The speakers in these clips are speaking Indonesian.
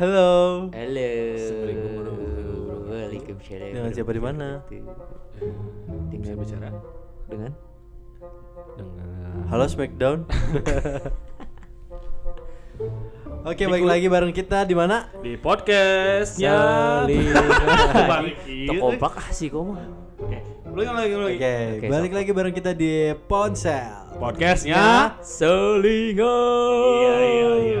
Halo. Halo. Assalamualaikum warahmatullahi wabarakatuh. Waalaikumsalam. Dengan siapa di mana? Dengan bicara? Dengan Dengan Halo Smackdown. Oke, balik lagi bareng kita di mana? di podcastnya. Balik Tuh kompak ah sih kamu. Oke, ulangi lagi ulangi. Oke, Oke, balik lagi bareng kita di Ponsel. Podcastnya Selingan. Iya iya iya iya iya.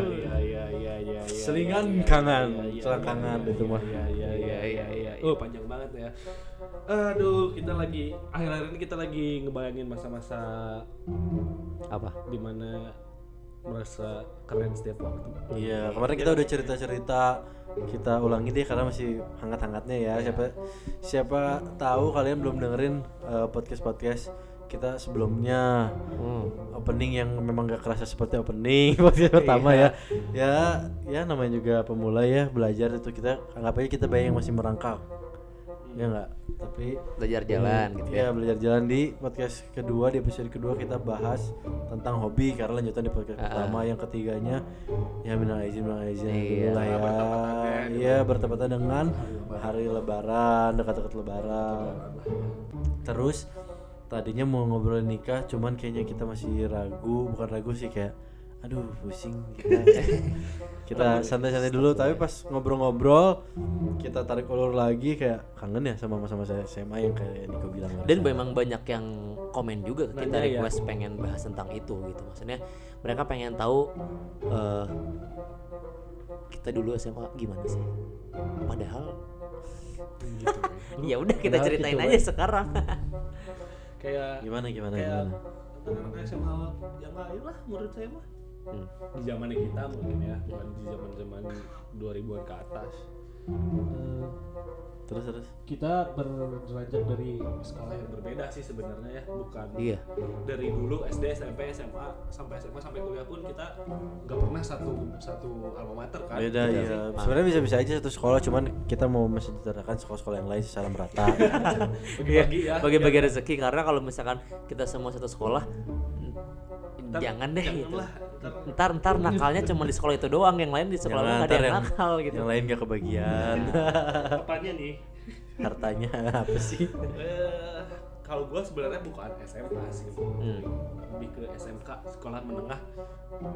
Selingan iya, iya, kangen. iya, Selangkangan itu mah. Iya iya iya iya iya. Oh, panjang banget ya. Aduh, kita lagi akhir-akhir ini kita lagi ngebayangin masa-masa Apa? di mana merasa keren setiap waktu. Iya, kemarin kita udah cerita-cerita kita ulangi deh karena masih hangat-hangatnya ya. Siapa siapa tahu kalian belum dengerin eh, podcast-podcast kita sebelumnya Hmm. opening yang memang gak kerasa seperti opening podcast pertama ya. Ya, ya namanya juga pemula ya, belajar itu kita anggap aja kita bayang masih merangkak. Ya enggak? Tapi Belajar jalan gitu ya. ya belajar jalan di podcast kedua di episode kedua kita bahas tentang hobi karena lanjutan di podcast Ah, pertama yang ketiganya ya minal izin minal izin Iya. dulu lah ya iya bertepatan dengan hari lebaran dekat-dekat lebaran terus tadinya mau ngobrol nikah cuman kayaknya kita masih ragu bukan ragu sih kayak aduh pusing kita kita santai-santai dulu tapi pas ngobrol-ngobrol kita tarik ulur lagi kayak kangen ya sama masa-masa SMA yang kayak Niko bilang Dan memang banyak yang komen juga ke kita Nanya ya. request pengen bahas tentang itu gitu. Maksudnya mereka pengen tahu eh kita dulu SMA gimana sih? Padahal Gitu. ya udah kita ceritain gitu, aja sekarang. Kayak gimana gimana kayak gimana? anak-anak SMA yang lain lah menurut saya mah. Hmm. di zamannya kita mungkin ya bukan di zaman zaman 2000-an ke atas. Eh, terus terus. Kita beranjak dari sekolah yang berbeda sih sebenarnya ya bukan Iya. dari dulu SD SMP SMA sampai SMA sampai kuliah pun kita nggak pernah satu satu alma mater kan. Beda Iya ya sih. sebenarnya bisa bisa aja satu sekolah cuman kita mau mensetarakan sekolah-sekolah yang lain secara merata. Bagi-bagi ya. Bagi-bagi rezeki karena kalau misalkan kita semua satu sekolah Ntar- jangan deh gitu. janganlah, ntar- Ntar nakalnya cuma di sekolah itu doang, yang lain di sekolah lain ada yang yang, nakal gitu. yang lain gak kebagian apanya nih hartanya apa sih Eh, kalau gua sebenarnya bukan SMA sih Hmm. lebih ke SMK sekolah menengah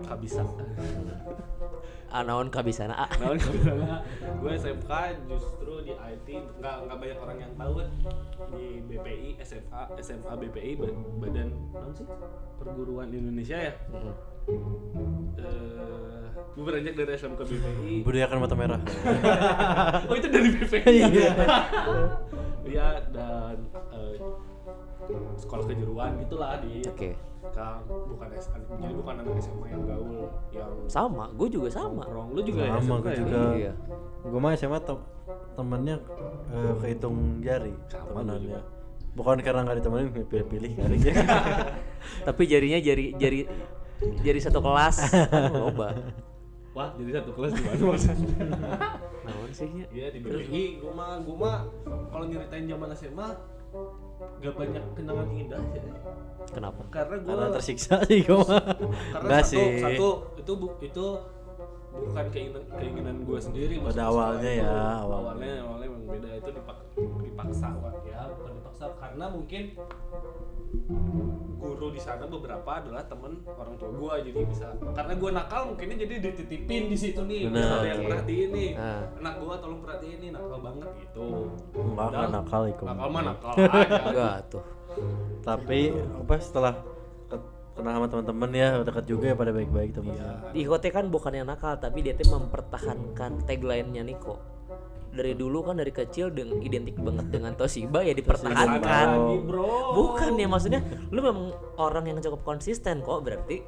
nggak bisa Anaon kabisana ah. Nah, karena gue SMK justru di IT nggak nggak banyak orang yang tahu kan di BPI SMA SMA BPI Ba- Badan non sih perguruan Indonesia ya. Mm. Eh, gue beranjak dari SMK BPI. budayakan mata merah oh itu dari BPI. Iya. Iya dan eh, sekolah kejuruan gitulah di Oke. Kang bukan SMA jadi bukan anak SMA yang gaul yang Sama, gue juga sama. nongkrong lu juga ya sama SMK gue ya? juga Iya. gue mah SMA tem- temennya eh, kehitung jari Sama temenannya juga. bukan karena nggak ditemenin pilih-pilih kali ya Tapi jarinya jari jari jari satu kelas kan loba. Wah, jadi satu kelas di mana maksudnya? Naon sih ya? Iya di BPI, gua mah gua mah kalau nyeritain zaman SMA gak banyak kenangan indah ya. Kenapa? Karena gua karena tersiksa sih gue mah karena satu, sih satu itu bu, itu bukan keinginan keinginan gua sendiri Pada awalnya sekolah ya, itu. awalnya. awalnya memang beda itu dipak, dipaksa ya bukan dipaksa karena mungkin guru di sana beberapa adalah temen orang tua gua jadi bisa. Karena gua nakal mungkinnya jadi dititipin di situ nih. Ada yang perhatiin nih. Ah. anak gua tolong perhatiin nih nakal banget gitu. Enggak Dan nakal ikum. nakal mah nakal aja. Enggak tuh. tapi apa setelah ke- kenal sama teman-teman ya dekat juga ya pada baik-baik temennya Di Ikote kan bukan yang nakal, tapi dia tuh mempertahankan tagline-nya Niko. Dari dulu kan dari kecil dengan identik banget dengan Toshiba ya dipertahankan. Bukan ya maksudnya lu memang orang yang cukup konsisten kok berarti.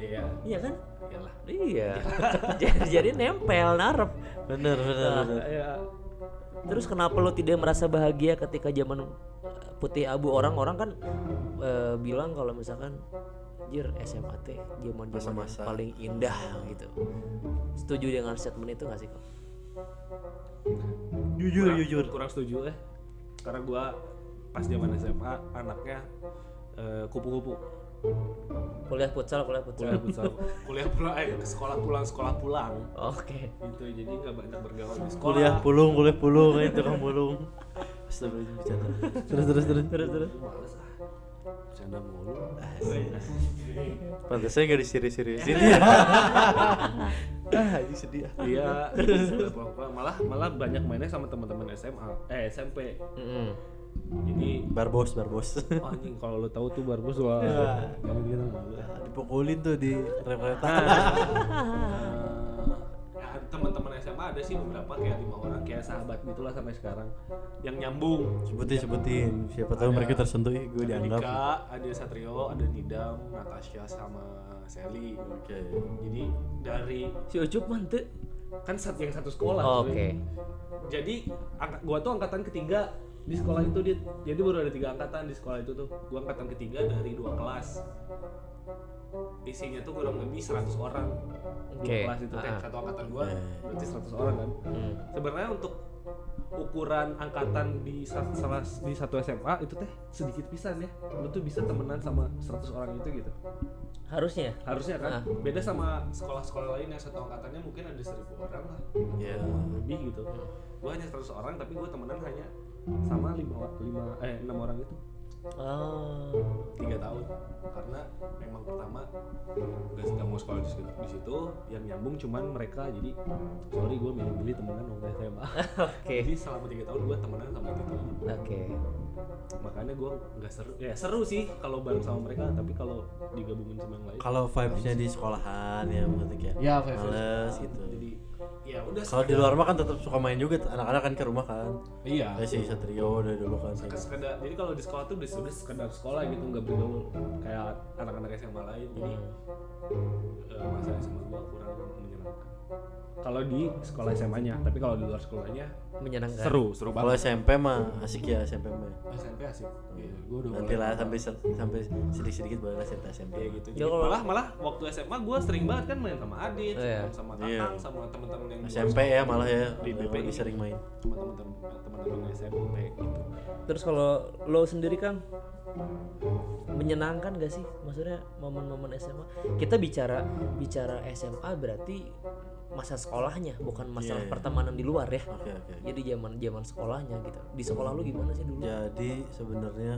iya Iya kan? iyalah Iya. jadi jadi nempel narep. bener bener Nah, bener ya Terus kenapa lu tidak merasa bahagia ketika zaman eh, putih abu orang-orang kan eh, bilang kalau misalkan Jir SMA teh zaman zaman paling indah gitu. Setuju dengan statement itu gak sih kok? Jujur kurang, jujur. kurang setuju eh. Karena gua pas zaman SMA anaknya eh, kupu-kupu. Kuliah futsal kuliah futsal. Kuliah futsal. Kuliah pulang eh sekolah pulang sekolah pulang. Oke. Gitu jadi nggak banyak bergaul di sekolah. Kuliah pulung kuliah pulung itu kan pulung. Astagfirullahaladzim terus terus terus. Terus terus. males ah bercanda mulu. Pantasnya nggak disiri-seriusin ah ini sedih. Ah. iya malah malah banyak mainnya sama teman-teman SMA eh SMP jadi barbos barbos. Oh, anjing kalau lo tahu tuh barbus wah malu. Dipukulin tuh di Eh, ya, teman-teman SMA ada sih beberapa kayak lima orang. Kayak sahabat gitulah sampai sekarang. Yang nyambung. Sebutin sebutin. Siapa tahu Ada- mereka tersentuh. Ih gue ada dianggap. Nika, ada Satrio, ada Nidam, Natasha sama Sally. oke. Jadi dari si ucup mantu kan sat yang satu sekolah. oke cuy. Jadi angka, gua tuh angkatan ketiga di sekolah itu dit. Jadi baru ada tiga angkatan di sekolah itu tuh. Gua angkatan ketiga dari dua kelas. Isinya tuh kurang lebih 100 orang. Dua Oke. kelas itu teh Ah. satu angkatan gua Eh. berarti 100 orang kan. Hmm. Sebenarnya untuk ukuran angkatan di sa- salah di satu SMA itu teh sedikit pisan ya. Lu tuh bisa temenan sama 100 orang itu gitu. harusnya Harusnya kan Ah. beda sama sekolah-sekolah lain yang satu angkatannya mungkin ada 1000 orang lah. ya Lebih gitu. Gua hanya 100 orang tapi gua temenan hanya sama 5 lima eh 6 orang itu. oh tiga tahun. Karena memang pertama gak, gak mau sekolah di situ, di situ yang nyambung cuman mereka. Jadi sorry gue milih-milih temenan waktu SMA oke. Jadi selama tiga tahun gue temenan sama itu oke. Makanya gue nggak seru ya seru sih kalau bareng sama mereka tapi kalau digabungin sama yang lain kalau vibesnya di sekolahan ya maksudnya Ya, males gitu. Jadi ya udah kalau di luar mah kan tetap suka main juga anak-anak kan ke rumah kan. Iya. Ya si Satrio dari dulu kan Sekedar- sekedar jadi kalau di sekolah tuh udah sudah sekedar sekolah gitu nggak bergaul kayak anak-anak SMA lain jadi eh, masa SMA gua kurang kalau di sekolah SMA-nya tapi kalau di luar sekolahnya menyenangkan seru seru kalau banget SMP mah asik ya SMP mah SMP asik iya gua udah nanti lah sampai sampai sedikit-sedikit boleh lah cerita SMP Iya gitu. Ya, Jadi kalau- malah malah waktu SMA gue sering banget kan main sama Adit, Oh, iya. sama Iya. Tatang, sama teman-teman yang SMP ya malah ya Di BPI. sering main sama teman-teman teman-teman SMP gitu. terus kalau lo sendiri kan menyenangkan gak sih maksudnya momen-momen SMA kita bicara bicara SMA berarti masa sekolahnya bukan masalah Iya, iya. pertemanan di luar ya. Oke oke jadi zaman zaman sekolahnya gitu. Di sekolah lu gimana sih dulu? Jadi sebenarnya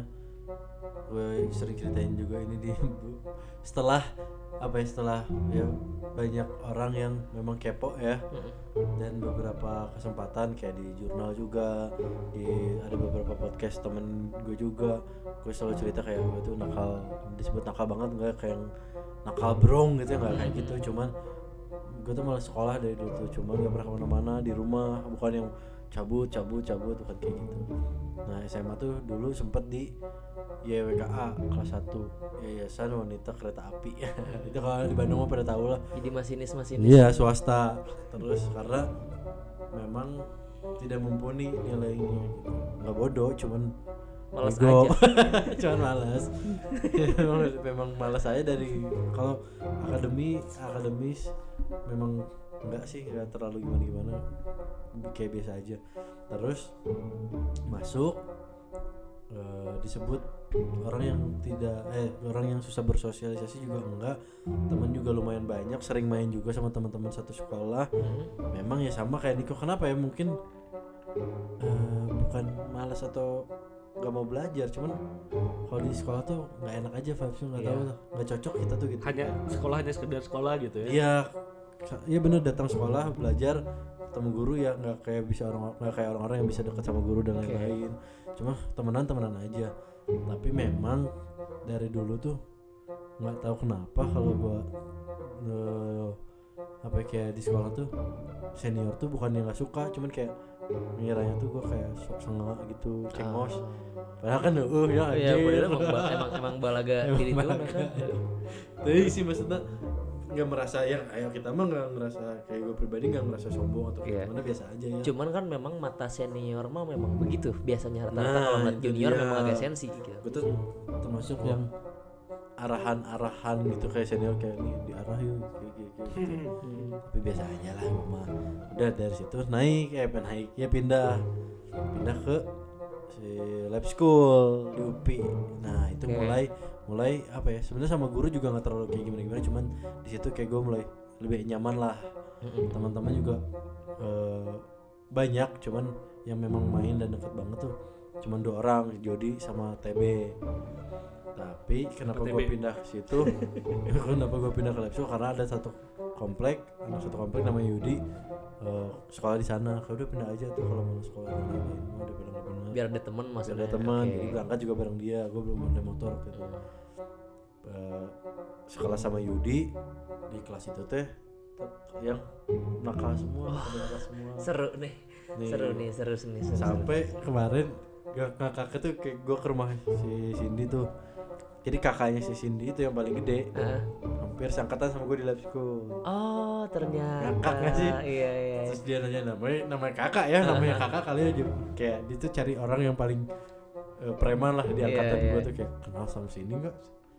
gue sering ceritain juga ini di setelah apa ya setelah ya banyak orang yang memang kepo ya. Dan beberapa kesempatan kayak di jurnal juga di ada beberapa podcast temen gue juga. Gue selalu cerita kayak gue tuh nakal disebut nakal banget nggak? Kayak nakal brong gitu nggak kayak gitu. Cuman gue tuh malah sekolah dari dulu tuh cuman gak pernah ke mana-mana di rumah bukan yang cabut cabut cabut bukan kayak gitu. Nah SMA tuh dulu sempet di YWKA kelas 1 Yayasan Wanita Kereta Api. Itu kalau di Bandung mah pada tahu lah. Jadi masinis masinis Iya swasta. Terus karena memang tidak mumpuni nilainya gitu. Nggak bodoh cuman Malas aja. cuman malas. Memang, memang malas aja dari kalau akademi akademis memang enggak sih nggak terlalu gimana gimana kayak biasa aja. Terus masuk eh, disebut orang yang tidak eh orang yang susah bersosialisasi juga enggak. Teman juga lumayan banyak sering main juga sama teman-teman satu sekolah. Memang ya sama kayak Niko. Kenapa ya? Mungkin eh, bukan malas atau nggak mau belajar. Cuman kalau di sekolah tuh nggak enak aja vibesnya nggak Iya. tahu tuh nggak cocok kita tuh gitu. Hanya sekolah hanya sekedar sekolah gitu ya. iya iya bener datang sekolah belajar ketemu guru ya nggak kayak bisa orang nggak kayak orang-orang yang bisa dekat sama guru dan lain-lain cuma temenan temenan aja tapi memang dari dulu tuh nggak tahu kenapa kalau gua eh, apa ya, kayak di sekolah tuh senior tuh bukan yang nggak suka cuman kayak ngiranya tuh gua kayak sok sengak gitu cengos padahal kan uh ya Ah. Iya, anjir. padahal emang, emang emang balaga diri balaga. kan. tapi sih maksudnya nggak merasa yang ayo kita mah nggak ngerasa kayak gue pribadi nggak ngerasa sombong atau Iya. gimana biasa aja ya Cuman kan memang mata senior mah memang begitu biasanya rata-rata Nah, kalau ngeliat junior dia. memang agak sensi gitu. gue tuh termasuk yang arahan-arahan gitu kayak senior kayak nih diarah yuk kayak kayak kayak gitu. tapi biasa aja lah mah udah dari situ naik eh pengen naik ya pindah pindah ke si lab school di UPI nah itu Oke. mulai mulai apa ya sebenarnya sama guru juga nggak terlalu kayak gimana gimana cuman di situ kayak gue mulai lebih nyaman lah. Teman-teman juga eh, banyak cuman yang memang main dan deket banget tuh cuman dua orang Jody sama TB tapi kenapa gue pindah ke situ? Kenapa gue pindah ke Lepso karena ada satu komplek anak satu komplek namanya Yudi eh, sekolah di sana. Kalau udah pindah aja tuh kalau mau sekolah di lain mau udah pindah pindah biar ada teman Masih ada teman jadi berangkat juga bareng dia. Gue belum ada motor waktu itu Eh, sekolah sama Yudi di kelas itu teh te- yang nakal semua. Nakal semua. seru nih. Nih. seru nih seru nih seru, sampai kemarin gak kakak tuh kayak gue ke rumah si Cindy tuh. Jadi kakaknya si Cindy itu yang paling gede. Ah. hampir seangkatan sama gue di lab school. Oh ternyata. Ngakak nggak sih? iya iya terus dia nanya namanya namanya kakak ya? Namanya kakak kali aja kayak dia tuh cari orang yang paling eh, preman lah di Iya, angkatan iya. gue tuh kayak kenal sama ini enggak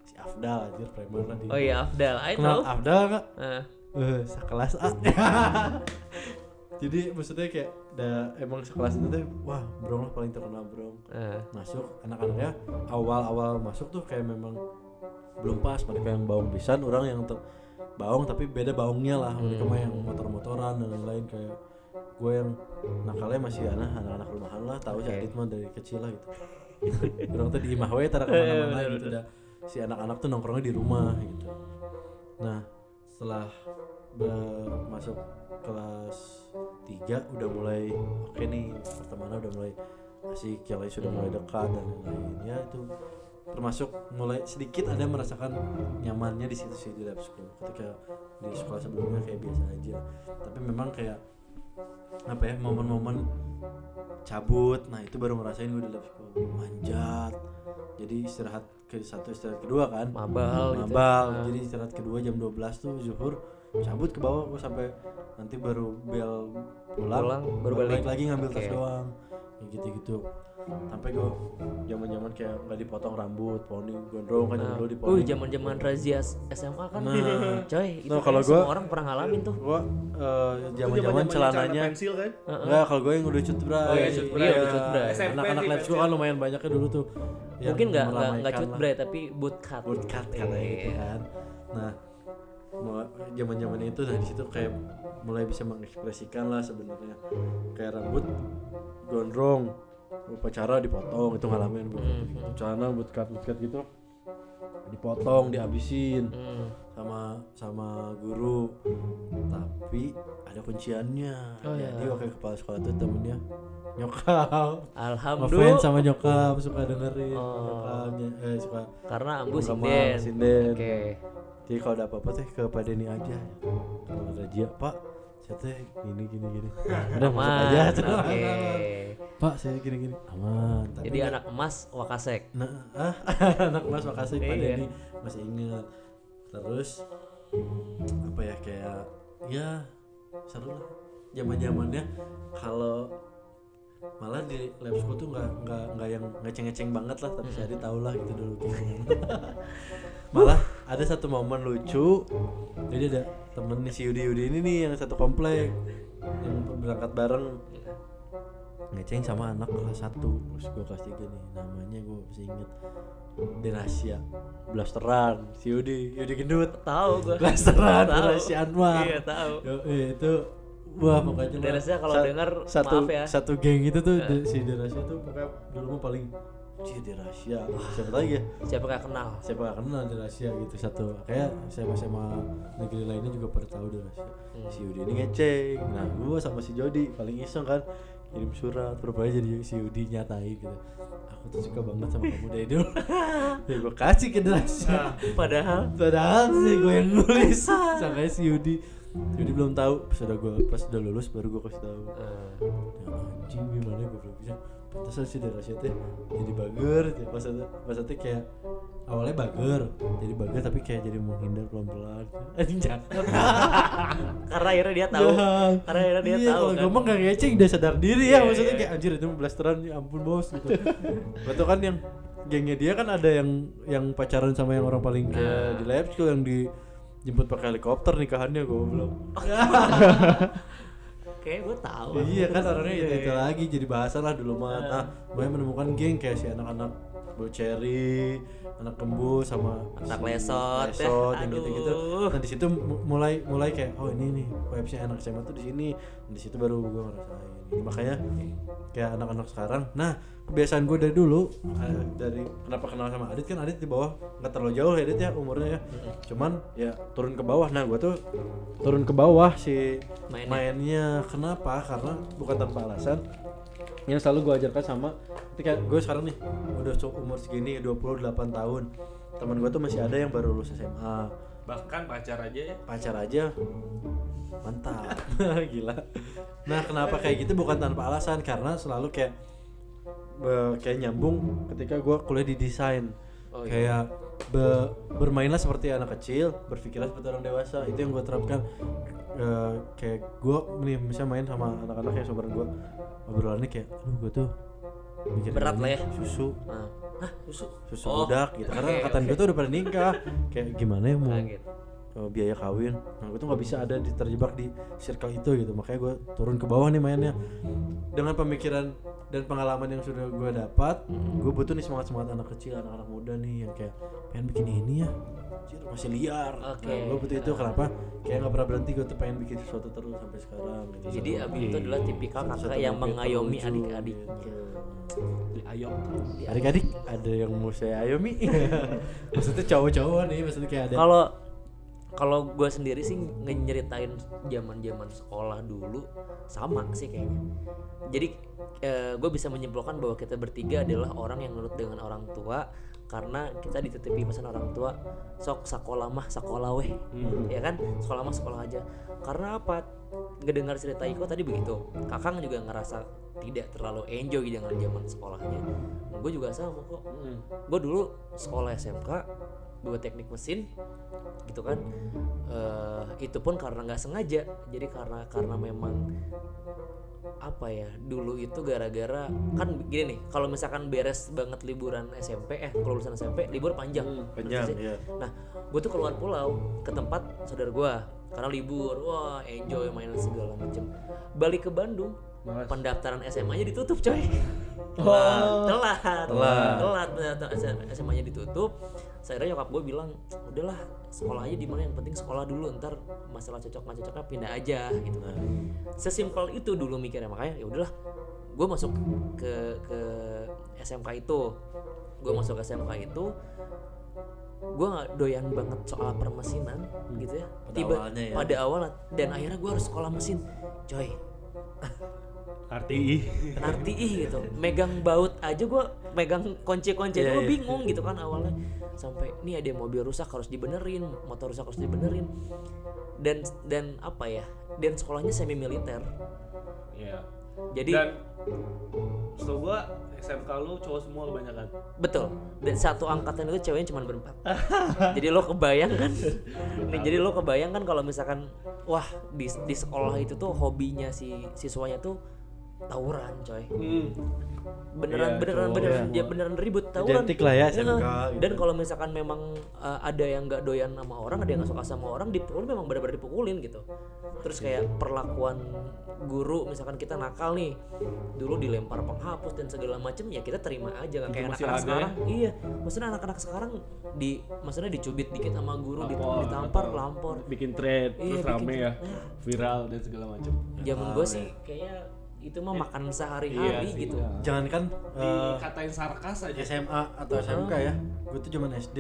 si Afdal aja preman lah di oh iya Afdal. I kenal know. Afdal enggak Ah. eh sekelas A jadi maksudnya kayak da, emang sekelas itu tuh wah brong lah paling terkenal brong. Ah. masuk anak-anaknya awal-awal masuk tuh kayak memang belum pas. Mereka yang baung pisan orang yang ter baung tapi beda baungnya lah. Mereka mah yang motor-motoran dan lain-lain kayak gue yang nakalnya masih anak anak-anak rumahan lah tahu si Oke. Adit mah dari kecil lah gitu. Orang tuh di imah we tara ke mana-mana gitu dah si anak-anak tuh nongkrongnya di rumah gitu. Nah setelah masuk kelas 3 udah mulai oke nih pertemanan udah mulai asik yang lain sudah mulai dekat dan lain-lain. Ya itu termasuk mulai sedikit ada merasakan nyamannya di situ sih di lab school. Ketika di sekolah sebelumnya kayak biasa aja. Tapi memang kayak apa ya momen-momen cabut nah itu baru ngerasain gue di lab school. Manjat jadi istirahat ke satu istirahat kedua kan mabal gitu mabal Ah. jadi istirahat kedua jam 12 tuh zuhur cabut ke bawah gue sampai nanti baru bel pulang, Pulang, baru balik. lagi ngambil tas Oke. doang kayak gitu gitu sampai gue zaman zaman kayak nggak dipotong rambut poni gondrong kan Nah, dulu uh, diponi zaman-zaman razia SMA kan. Nah. Coy, itu Nah, kalau gua- semua orang pernah ngalamin tuh. gue zaman zaman Zaman-zamannya celananya celana pensil kan Enggak, kalau gue yang udah cut bray. Oh, iya, cut bray, Iya, udah cut bray. SMP Anak-anak lab school kan lumayan banyaknya dulu tuh. yang Mungkin nggak nggak nggak cut bray tapi boot cut. boot cut katanya gitu Iya. kan. Nah, zaman zaman itu nah di situ kayak mulai bisa mengekspresikan lah sebenarnya kayak rambut gondrong upacara dipotong itu ngalamin Hmm. gitu. celana boot cut boot cut gitu dipotong dihabisin Hmm. sama sama guru tapi ada kunciannya Oh, iya. jadi wakil kepala sekolah itu temennya nyokap Alhamdulillah. ngefans sama nyokap suka dengerin Oh. nyokapnya eh suka Karena ambu sinden. sinden. Oke. Jadi kalau ada apa-apa teh ke Pak Denny aja kalau ada Jia Pak saya teh gini gini gini udah masuk aja Oke. Pak saya gini gini aman Tapi Jadi anak emas wakasek. Nah, ah, anak mas makasih Pak. Denny masih ingat. Terus apa ya kayak ya seru lah. Zaman zamannya kalau malah di lab school tuh nggak nggak nggak yang ngeceng-ngeceng banget lah tapi saya tahu lah gitu dulu malah ada satu momen lucu. Jadi ada temen nih si Yudi Yudi ini nih yang satu komplek. Yang berangkat bareng. Ngeceng sama anak kelas 1 terus gue kelas 3 nih namanya gue masih inget Derasia Blasteran. Si Yudi Yudi gendut. Tahu gua. Blasteran Tahu. Derasia Anwar Iya, tahu. Yo, itu wah pokoknya kalau denger, satu maaf ya. satu geng itu tuh si Derasia tuh pokoknya dulu mah paling Cie Derasia siapa lagi ya? Siapa gak kenal? siapa gak kenal Derasia gitu satu. Kayak SMA SMA negeri lainnya juga pada tahu Derasia si Yudi ini ngeceng. Nah gua sama si Jody paling iseng kan kirim surat rupanya jadi si Yudi nyatain gitu. Aku tuh suka banget sama kamu dari dulu ya gue kasih ke Derasia Padahal padahal sih gue yang nulis. Sampai si Yudi. Yudi belum tahu. Pas udah gue pas udah lulus baru gue kasih tahu. Ya anjing gimana gue belum bisa sih dari Rasia teh jadi bager pas itu pas itu kayak awalnya bager jadi bager tapi kayak jadi menghindar pelan pelan anjing jangan karena akhirnya dia tahu. Jangan. Karena akhirnya dia iya, tahu kalau kan. ngomong gak ngeceng dia sadar diri ya Iya, maksudnya iya. kayak anjir itu blasteran ya ampun bos gitu betul kan yang gengnya dia kan ada yang yang pacaran sama yang orang paling kayak Nah. di lab school yang dijemput pakai helikopter nikahannya gue belum Kayak gue tahu. iya kan orangnya itu, itu lagi jadi bahasan lah dulu mah. Nah mulai menemukan geng kayak si anak-anak cherry anak gembus sama Anak si lesot, ya. lesot yang gitu-gitu. Nah di situ mu- mulai mulai kayak oh ini nih vibesnya anak SMA tuh di sini. Di situ baru gue ngerasain Ini makanya kayak anak-anak sekarang. Nah kebiasaan gue dari dulu eh, dari kenapa kenal sama Adit kan Adit di bawah. Nggak terlalu jauh ya Adit ya umurnya ya. Cuman ya turun ke bawah. Nah gue tuh turun ke bawah si Mainnya. mainnya. Kenapa? Karena bukan tanpa alasan. Yang selalu gue ajarkan sama ketika gue sekarang nih udah umur segini 28 tahun. Teman gue tuh masih ada yang baru lulus SMA bahkan pacar aja ya. Pacar aja. Mantap. Gila. Nah kenapa kayak gitu? Bukan tanpa alasan karena selalu kayak be- kayak nyambung ketika gue kuliah di desain. Oh, iya. kayak be- bermainlah seperti anak kecil berpikirlah seperti orang dewasa. Itu yang gue terapkan. Eh, kayak gue nih misalnya main sama anak-anak yang seumuran gue obrolannya kayak aduh gue tuh Berat lah ya. susu. Nah, hah, susu. susu Oh, budak gitu karena oke, angkatan oke. gue tuh udah pada nikah kayak gimana ya mau. Uh, biaya kawin. Nah gue tuh nggak bisa ada di terjebak di circle itu gitu. Makanya gue turun ke bawah nih mainnya. Dengan pemikiran dan pengalaman yang sudah gue dapat gue butuh nih semangat semangat anak kecil anak-anak muda nih yang kayak pengen bikin ini ya? Masih liar. Oke. nah, gue butuh itu. Kenapa? Kayak nggak pernah berhenti. Gue tuh pengen bikin sesuatu terus sampai sekarang gitu. Jadi Abi itu adalah tipikal kakak yang mengayomi adik-adiknya. gitu. di ayam adik-adik ada yang mau saya ayomi? Maksudnya cowok-cowok nih maksudnya kayak ada Kalau kalau gue sendiri sih nyeritain zaman-zaman sekolah dulu sama sih kayaknya. Jadi gue bisa menyimpulkan bahwa kita bertiga adalah orang yang nurut dengan orang tua karena kita dititipi pesan orang tua sok sekolah mah sekolah weh. Ya kan? Sekolah mah sekolah aja. Karena apa? Ngedengar cerita Iko tadi begitu. Kakang juga ngerasa tidak terlalu enjoy dengan zaman sekolahnya. Gue juga sama kok. Gue dulu sekolah SMK dua teknik mesin gitu kan Eh, itu pun karena nggak sengaja jadi karena karena memang apa ya dulu itu gara-gara kan gini nih kalau misalkan beres banget liburan SMP eh kelulusan SMP libur panjang panjang Ngerti sih? ya Nah, gue tuh keluar pulau ke tempat saudara gue karena libur, wah enjoy main segala macem. Balik ke Bandung, Males. pendaftaran SMA-nya ditutup coy. Telat, telat, Telat. telat pendaftaran SMA-nya ditutup. Saya nyokap gue bilang, udahlah sekolah aja di mana yang penting sekolah dulu, ntar masalah cocok nggak cocoknya pindah aja gitu kan. Sesimpel itu dulu mikirnya makanya ya udahlah, gue masuk ke ke SMK itu, gue masuk ke SMK itu gue nggak doyan banget soal permesinan gitu ya Pada tiba awalnya ya. pada awal dan akhirnya gue harus sekolah mesin coy RTI RTI gitu megang baut aja gue megang kunci-kunci Iya, gue iya. bingung gitu kan awalnya sampai ini ada mobil rusak harus dibenerin motor rusak harus dibenerin dan dan apa ya dan sekolahnya semi militer Iya. jadi dan setahu gua SMK lu cowok semua kebanyakan Betul. Dan satu angkatan itu ceweknya cuma berempat. jadi lo kebayang kan? Nih, jadi lo kebayang kan kalau misalkan wah di di sekolah itu tuh hobinya si siswanya tuh tawuran, coy. hmm. Beneran Iya, beneran cowok beneran ya. dia beneran ribut tawuran. Identik lah ya, Iya. SMK gitu. Dan kalau misalkan memang uh, ada yang nggak doyan sama orang, ada yang nggak suka sama orang, dipukul memang benar-benar dipukulin gitu. Terus kayak perlakuan guru misalkan kita nakal nih dulu dilempar penghapus dan segala macem ya kita terima aja nggak kayak anak-anak sekarang iya maksudnya anak-anak sekarang di maksudnya dicubit dikit sama guru Lapor, ditampar atau lampor bikin thread Iya, terus bikin rame ya Nah. viral dan segala macam zaman gue sih kayaknya itu mah makanan sehari-hari Iya sih, gitu. Iya. jangankan eh, dikatain sarkas aja. SMA atau SMK ya. Gue tuh cuman SD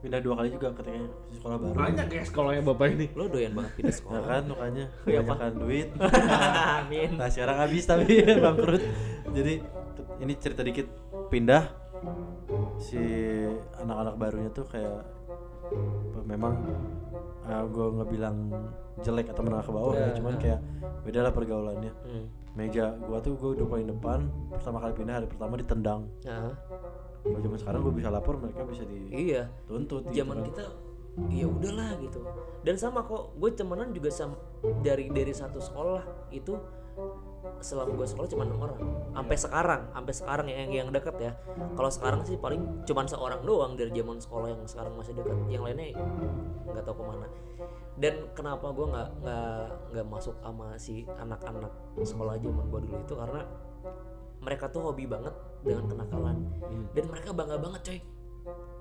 pindah dua kali juga ketika di sekolah baru. Banyak ya sekolahnya bapak ini. Lo doyan banget pindah ya sekolah. kan makanya Iya, Pak. kebanyakan duit. Amin. Nah sekarang habis tapi bangkrut. Jadi ini cerita dikit. Pindah si anak-anak barunya tuh kayak memang gue nggak bilang jelek atau menengah ke bawah ya cuman kayak beda lah pergaulannya. Hmm. Meja. Gua tuh gue udah paling depan pertama kali pindah hari pertama ditendang. Kalau zaman sekarang gue bisa lapor mereka bisa iya. dituntut gitu zaman kan. kita ya udahlah gitu. Dan sama kok gue temenan juga sama dari dari satu sekolah itu selama gue sekolah cuma enam orang. Sampai sekarang sampai sekarang yang yang deket ya. Kalau sekarang sih paling cuma seorang doang dari zaman sekolah yang sekarang masih dekat yang lainnya nggak tahu ke mana dan kenapa gue nggak nggak nggak masuk sama si anak-anak sekolah zaman gue dulu itu karena mereka tuh hobi banget dengan kenakalan. Dan mereka bangga banget coy.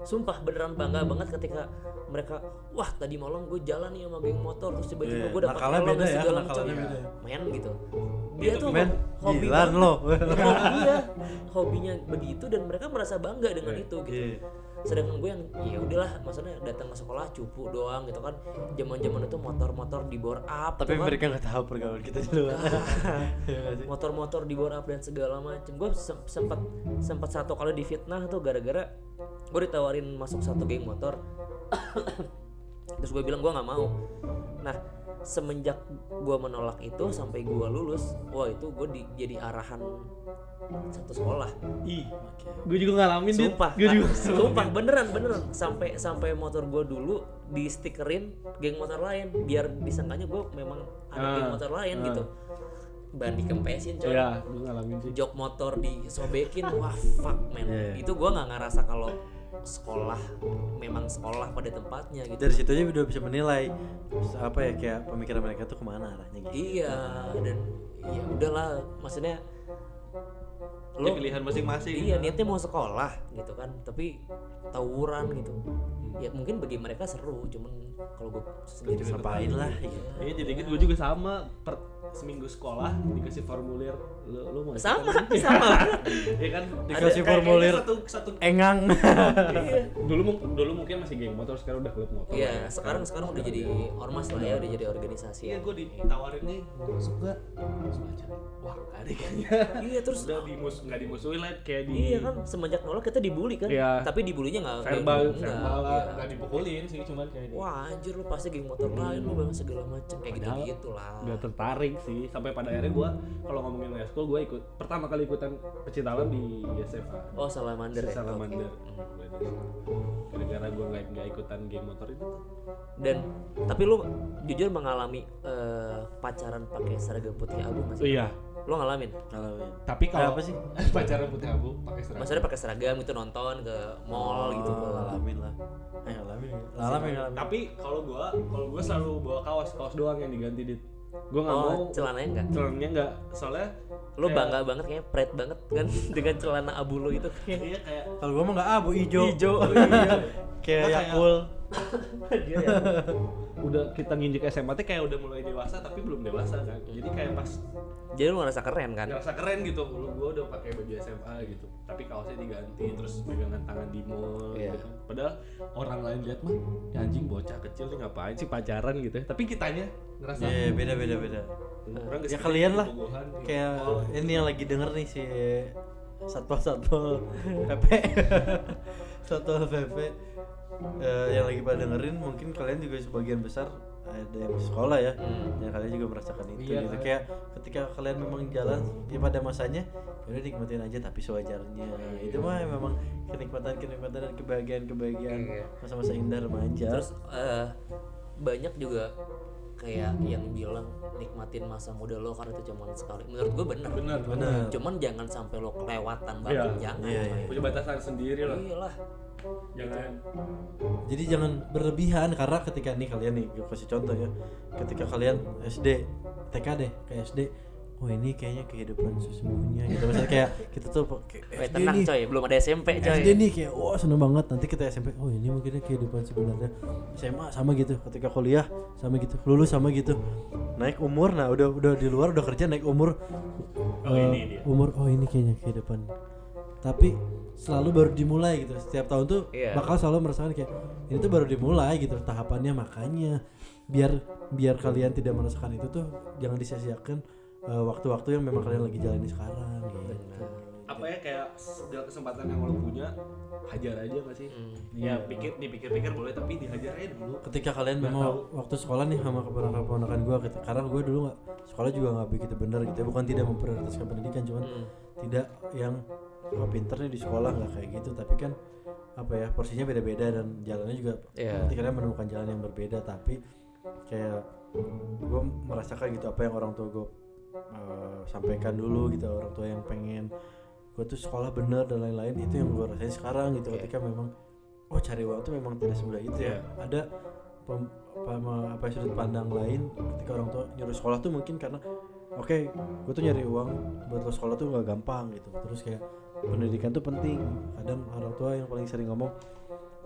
Sumpah beneran bangga banget ketika mereka wah tadi malam gue jalan nih sama geng motor terus tiba-tiba Iya, gue dapat helm beda ya, segala macam. ya. men gitu. Dia tuh men hobi banget. lo. Iya hobinya begitu dan mereka merasa bangga dengan itu gitu. Iya. Sedangkan gue yang ya udahlah maksudnya datang ke sekolah cupu doang gitu kan. Zaman zaman itu motor-motor di bore up tapi gitu kan. mereka nggak tahu pergaulan kita di luar Iya motor-motor di bore up dan segala macem. Gue sem- sempat sempat satu kali difitnah tuh gara-gara gue ditawarin masuk satu geng motor. Terus gue bilang gue nggak mau. Nah semenjak gue menolak itu sampai gue lulus wah itu gue di, jadi arahan satu sekolah. Ih gue juga ngalamin sumpah. Gue juga sumpah beneran beneran. Sampai sampai motor gue dulu di stikerin geng motor lain biar disangkanya gue memang ada Ah, geng motor lain ah. gitu. Ban dikempesin coy. Ya gue ngalamin sih. Jok motor disobekin wah fuck man. Iya. itu gue nggak ngerasa kalau sekolah memang sekolah pada tempatnya gitu. Dari situ aja udah bisa menilai apa ya kayak pemikiran mereka tuh ke mana arahnya gitu. Iya dan ya udahlah maksudnya ya pilihan masing-masing. Iya niatnya mau sekolah gitu kan tapi tawuran gitu. Ya mungkin bagi mereka seru cuman kalau gue sendiri ngapain lah gitu Iya jadi gue juga sama per seminggu sekolah dikasih formulir. Lu, lu mau sama ikutan? sama. Iya kan? Dikasih Ada- formulir. satu satu engang. Dulu dulu mungkin masih geng motor sekarang udah klub motor. Iya sekarang sekarang udah jadi ormas lah ya udah jadi organisasi iya ya gue ditawarin nih masuk gak? Masuk aja. Wah gak ada kayaknya. Iya terus udah dimus nggak dimusuhin lah kayak di iya kan semenjak nolak kita dibully kan. Iya. tapi dibulinya nggak verbal nggak- verbal iya. nggak dipukulin sih cuman kayak wah anjir lu pasti geng motor lain lu bang segala macem. Kayak gitu Padahal gitu lah. nggak tertarik sih. Sampai pada akhirnya gue kalau ngomongin high school gue ikut pertama kali ikutan pecinta alam di SMA oh salamander ya? Salamander. Gara-gara gue nggak nggak ikutan geng motor itu dan tapi lu jujur mengalami eh, pacaran pakai seragam putih abu masih iya. Lu ngalamin? Kalau tapi kalau apa sih? Pacaran putih abu pakai seragam? Maksudnya pakai seragam itu nonton ke mall gitu. oh, ngalamin lah. Eh ngalamin ya ngalamin. Ngalamin tapi kalau gue kalau gue selalu bawa kaos kaos doang yang diganti dit gue nggak mau oh celananya enggak celananya nggak soalnya lu kayak- bangga banget kayaknya pride banget kan dengan celana abu lu itu iya kayak kalau gua mah nggak abu hijau Hijau. Oh, iya. Kayak Nah, yakul. Dia ya, udah kita nginjek SMA tuh kayak udah mulai dewasa tapi belum dewasa kan. Jadi kayak pas jadi lu ngerasa keren kan? Ngerasa keren gitu. Lu gue udah pakai baju SMA gitu. Tapi kaosnya diganti terus pegangan tangan di mall Iya. gitu. Kan. padahal orang lain lihat mah ya anjing bocah kecil nih ngapain sih pacaran? gitu ya. Tapi kitanya ngerasa ya beda beda beda. Orang ya kalian lah. gitu. kayak Oh, ini yang lagi denger nih si satpol satpol pp satpol pp eh, yang lagi pada dengerin mungkin kalian juga sebagian besar ada yang sekolah ya Hmm. yang kalian juga merasakan itu Iya, gitu kan. kayak ketika kalian memang jalan ya pada masanya ya udah nikmatin aja tapi sewajarnya itu mah memang kenikmatan kenikmatan dan kebahagiaan kebahagiaan Iya. masa-masa indah remaja terus eh, banyak juga kayak yang bilang nikmatin masa muda lo karena itu cuman sekali menurut gue bener benar benar cuman jangan sampai lo kelewatan Iya. banget jangan Iya, coy. iya. punya batasan sendiri lah iyalah jangan Jadi jangan berlebihan karena ketika nih kalian nih gue kasih contoh ya. Ketika kalian SD, TK deh, kayak SD, oh ini kayaknya kehidupan sesungguhnya gitu. Misalnya kayak kita tuh kayak SD tenang nih, coy belum ada SMP coy SD nih kayak wah seneng banget. Nanti kita SMP, oh ini mungkin kehidupan sebenarnya. SMA sama gitu. Ketika kuliah sama gitu. Lulus sama gitu. Naik umur, nah udah udah di luar udah kerja naik umur. Oh, eh, ini dia. Umur, oh ini kayaknya kehidupan. Tapi selalu baru dimulai gitu. Setiap tahun tuh Iya. bakal selalu merasakan kayak ini tuh baru dimulai gitu tahapannya makanya biar biar kalian tidak merasakan itu tuh jangan disia-siakan eh, waktu-waktu yang memang kalian lagi jalani sekarang gitu. apa ya kayak segala kesempatan yang lo punya hajar aja gak sih Hmm. ya pikir dipikir-pikir boleh tapi dihajar aja dulu Ketika kalian memang tahu. waktu sekolah nih sama keponakan-keponakan gue gitu. Karena gue dulu nggak sekolah juga nggak begitu benar gitu. ya. Bukan tidak memprioritaskan pendidikan, cuman Hmm. tidak yang oh, pinter nih di sekolah nggak kayak gitu. Tapi kan apa ya porsinya beda-beda dan jalannya juga Iya. nanti kalian menemukan jalan yang berbeda. Tapi kayak gue merasakan gitu apa yang orang tua gue eh, sampaikan dulu gitu orang tua yang pengen gue tuh sekolah bener dan lain-lain itu yang gue rasain sekarang gitu Iya. ketika memang oh cari uang tuh memang tidak semudah itu ya Iya. ada pem- apa, apa sudut pandang lain ketika orang tua nyuruh sekolah tuh mungkin karena oke gue tuh nyari uang buat lo sekolah tuh nggak gampang gitu terus kayak pendidikan tuh penting. Kadang orang tua yang paling sering ngomong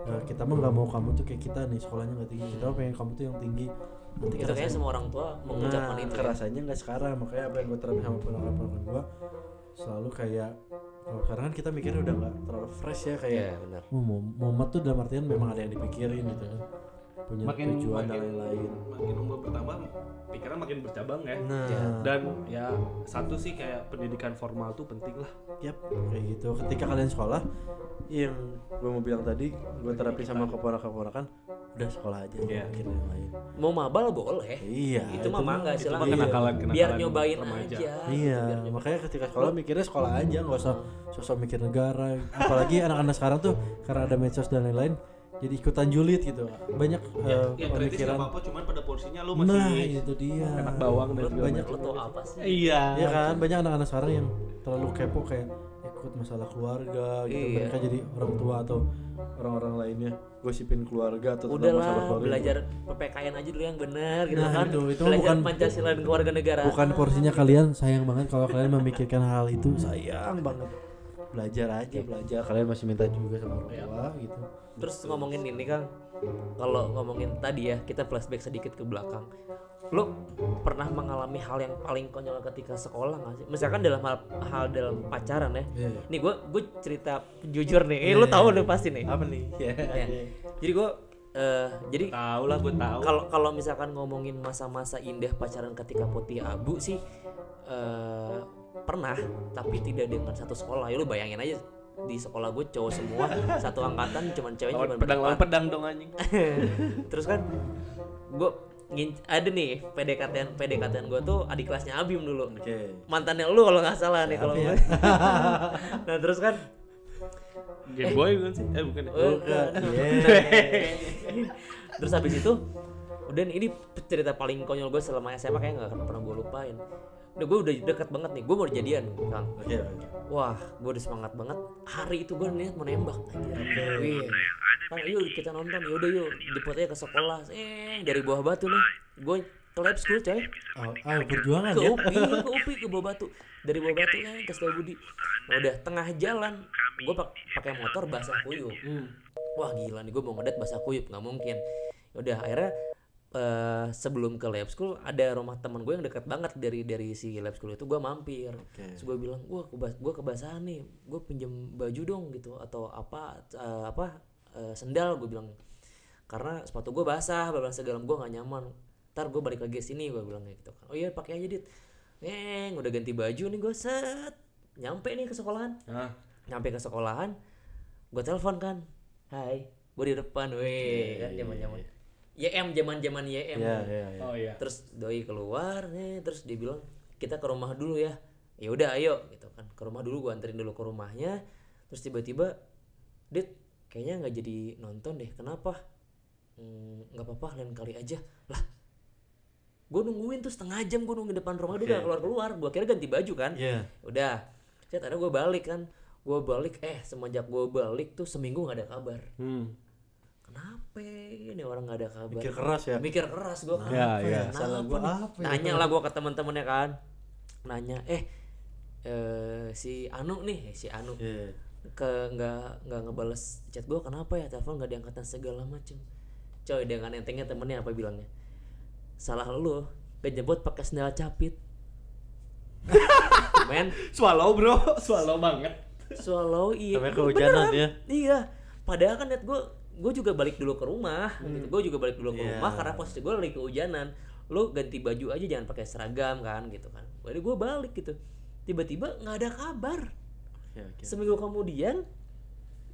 "Eh, kita mah nggak mau kamu tuh kayak kita nih sekolahnya nggak tinggi. Kita mah pengen kamu tuh yang tinggi. Nanti itu kayaknya semua orang tua mengucapkan nah, itu ya. kerasanya nggak sekarang. Makanya apa yang gue terapin sama ponakan-ponakan gue selalu kayak kalau sekarang kan kita mikirnya udah nggak terlalu fresh ya kayak Iya, benar. oh, mau momen tuh dalam artian memang ada yang dipikirin gitu kan punya makin tujuan dan makin, lain-lain makin umur bertambah pikiran makin bercabang ya nah dan ya satu sih kayak pendidikan formal tuh penting lah Yap, kayak gitu. Ketika kalian sekolah, yang gue mau bilang tadi, gue terapin sama keponakan-keponakan, udah sekolah aja, Iya. yeah. yang lain. Mau mabal boleh. Iya. itu mah mangga itu silakan. mah kenakalan- kenakalan Biar nyobain remaja. aja. Iya, Biar nyobain. makanya ketika sekolah mikirnya sekolah aja, nggak usah sosok mikir negara. Apalagi anak-anak sekarang tuh karena ada medsos dan lain-lain, jadi ikutan julid gitu. Banyak ya kritis pemikiran. nggak apa-apa cuman pada porsinya lu masih Nah, itu dia. anak bawang dan segala banyak lu tau apa sih? iya Iya kan, banyak anak-anak sekarang yang terlalu kepo kayak ikut masalah keluarga gitu. Iya. Mereka jadi orang tua atau orang-orang lainnya gosipin keluarga atau tentang masalah Udahlah keluarga. belajar PPKN aja dulu yang benar gitu Nah, kan. itu- itu belajar bukan- Pancasila dan keluarga negara. bukan porsinya kalian sayang banget kalau kalian memikirkan hal itu sayang banget belajar aja belajar kalian masih minta juga sama orang tua gitu Terus ngomongin ini Kang, kalau ngomongin tadi ya kita flashback sedikit ke belakang. Lu pernah mengalami hal yang paling konyol ketika sekolah nggak sih? Misalkan dalam hal, hal dalam pacaran ya. Iya. Nih gue gue cerita jujur nih. Eh, lu tahu deh pasti nih. apa nih ya Ya. Jadi gue eh jadi tahu lah gue tahu kalau kalau misalkan ngomongin masa-masa indah pacaran ketika putih abu sih eh pernah tapi tidak dengan satu sekolah. Ya lu bayangin aja di sekolah gue cowok semua satu angkatan cuman cewek lawan cuma pedang lawan pedang dong anjing. Terus kan gue ada nih PDKT PDKT gue tuh adik kelasnya Abim dulu. Oke. Mantannya lu kalau nggak salah nih kalau ya? gue nah terus kan Game Boy bukan sih? Eh bukan ya? bukan. Iya. Terus habis itu udah nih, ini cerita paling konyol gue selama SMA kayak nggak akan pernah gue lupain udah gue udah deket banget nih. Gue mau jadian kang. Wah gue udah semangat banget. Hari itu gue niat mau nembak Wih. Kang, yuk kita nonton. Yaudah yuk. Jemput aja ke sekolah. Eh dari bawah batu nih. Gue ke lab school coy. Oh, ah perjuangan ke ya? UPI ke UPI ke bawah batu. Dari bawah batu ya ke Setiabudi nah, udah tengah jalan. Gue pakai motor basah kuyup. wah gila nih gue mau ngedet basah kuyup. Nggak mungkin. Udah akhirnya eh, sebelum ke lab school ada rumah teman gue yang dekat banget dari dari si lab school itu. Gue mampir. Terus gue bilang gue gue kebasahan nih. Gue pinjam baju dong gitu. Atau apa eh, apa eh, sendal. Gue bilang karena sepatu gue basah bablas segala. Gue nggak nyaman. Ntar gue balik lagi sini gue bilang kayak gitu kan. Oh iya pakai aja dit. Neng, udah ganti baju nih gue set. Nyampe nih ke sekolahan. Nah, nyampe ke sekolahan gue telepon kan. Hai gue di depan. Weh kan zaman zaman YM zaman zaman YM ya ya ya oh iya. Terus doi keluar nih terus dia bilang kita ke rumah dulu ya. Ya udah ayo gitu kan. Ke rumah dulu gue anterin dulu ke rumahnya. Terus tiba-tiba dit kayaknya nggak jadi nonton deh kenapa? "Hmm, nggak apa-apa lain kali aja. Lah gue nungguin tuh setengah jam gue nungguin depan rumah dia udah keluar keluar gue kira ganti baju kan? Iya. udah. Saya tadi gue balik kan. Gue balik eh semenjak gue balik tuh seminggu nggak ada kabar. Hmm. Kenapa ini orang nggak ada kabar? Mikir keras ya? Mikir keras gue Ya, ya. salah gua apa ya? nanya lah gue ke teman-temannya kan. Nanya eh eh, si Anu nih eh, si Anu. Iya. ke nggak nggak ngebales chat gue kenapa ya? Telepon nggak diangkat dan segala macem. Coy dengan entengnya temennya apa bilangnya? Salah lu kejebot pakai sendal capit. Men. Swallow bro. Swallow banget. Swallow iya. Sampai Beneran. kehujanan ya? iya. Padahal kan net gue gue juga balik dulu ke rumah gitu. Gue juga balik dulu ke Iya. rumah karena posisi gue lagi kehujanan. Lu ganti baju aja jangan pakai seragam kan gitu kan. Jadi gue balik gitu. Tiba-tiba nggak ada kabar. Oke, oke. seminggu kemudian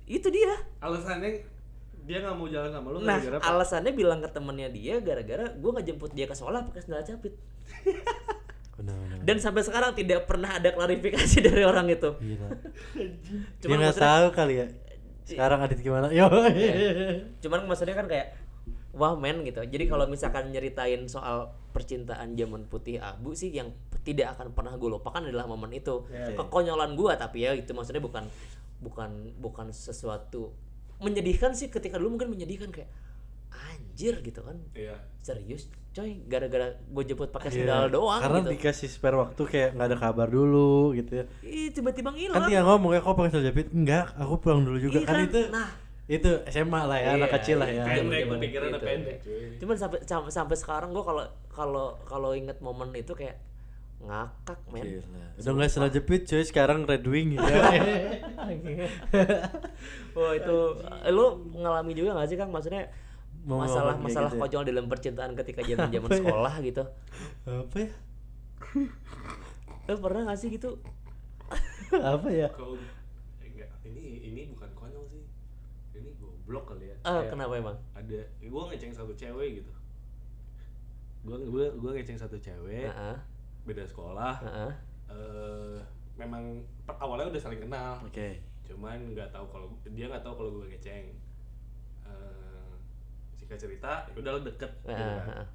itu dia. Alasannya dia nggak mau jalan sama lu nah gara-gara apa? alasannya bilang ke temennya dia gara-gara gue nggak jemput dia ke sekolah pakai sendal capit. Benar benar dan sampai sekarang tidak pernah ada klarifikasi dari orang itu. Gila. dia Cuman nggak tahu kali ya sekarang adit gimana? Yo cuman maksudnya kan kayak wah men gitu. Jadi kalau misalkan nyeritain soal percintaan zaman putih abu sih yang tidak akan pernah gue lupakan adalah momen itu. Ya. kekonyolan gue tapi ya itu maksudnya bukan bukan bukan sesuatu menyedihkan sih. Ketika dulu mungkin menyedihkan kayak anjir gitu kan. Iya. serius coy gara-gara gue jemput pakai Iya, sendal doang karena gitu dikasih spare waktu kayak nggak ada kabar dulu gitu ya Ih, tiba-tiba ngilang kan dia ngomong ya kok pakai sendal jepit enggak aku pulang dulu juga Iya kan, kan? itu Nah. itu SMA lah ya anak Iya, kecil lah iya. ya Pendek. Pikirannya gitu. pendek cuy. cuman sampai sampai, sampai sekarang gue kalau kalau kalau inget momen itu kayak ngakak men Gila. udah nggak sendal jepit cuy sekarang red wing gitu Wah itu lu ngalami juga gak sih Kang maksudnya masalah masalah gitu ya? konyol dalam percintaan ketika zaman zaman ya? sekolah gitu. apa ya Lu pernah gak sih gitu? apa ya Kau eh, enggak, ini ini bukan konyol sih. Ini goblok kali ya. Ah, Kayak kenapa emang? Ada gua ngeceng satu cewek gitu. Gua gua gua ngeceng satu cewek, Heeh. beda sekolah. Heeh. Eh memang per- awalnya udah saling kenal. oke Cuman nggak tahu kalau dia nggak tahu kalau gue ngeceng. Eh singkat cerita, ya udah lo deket gitu kan.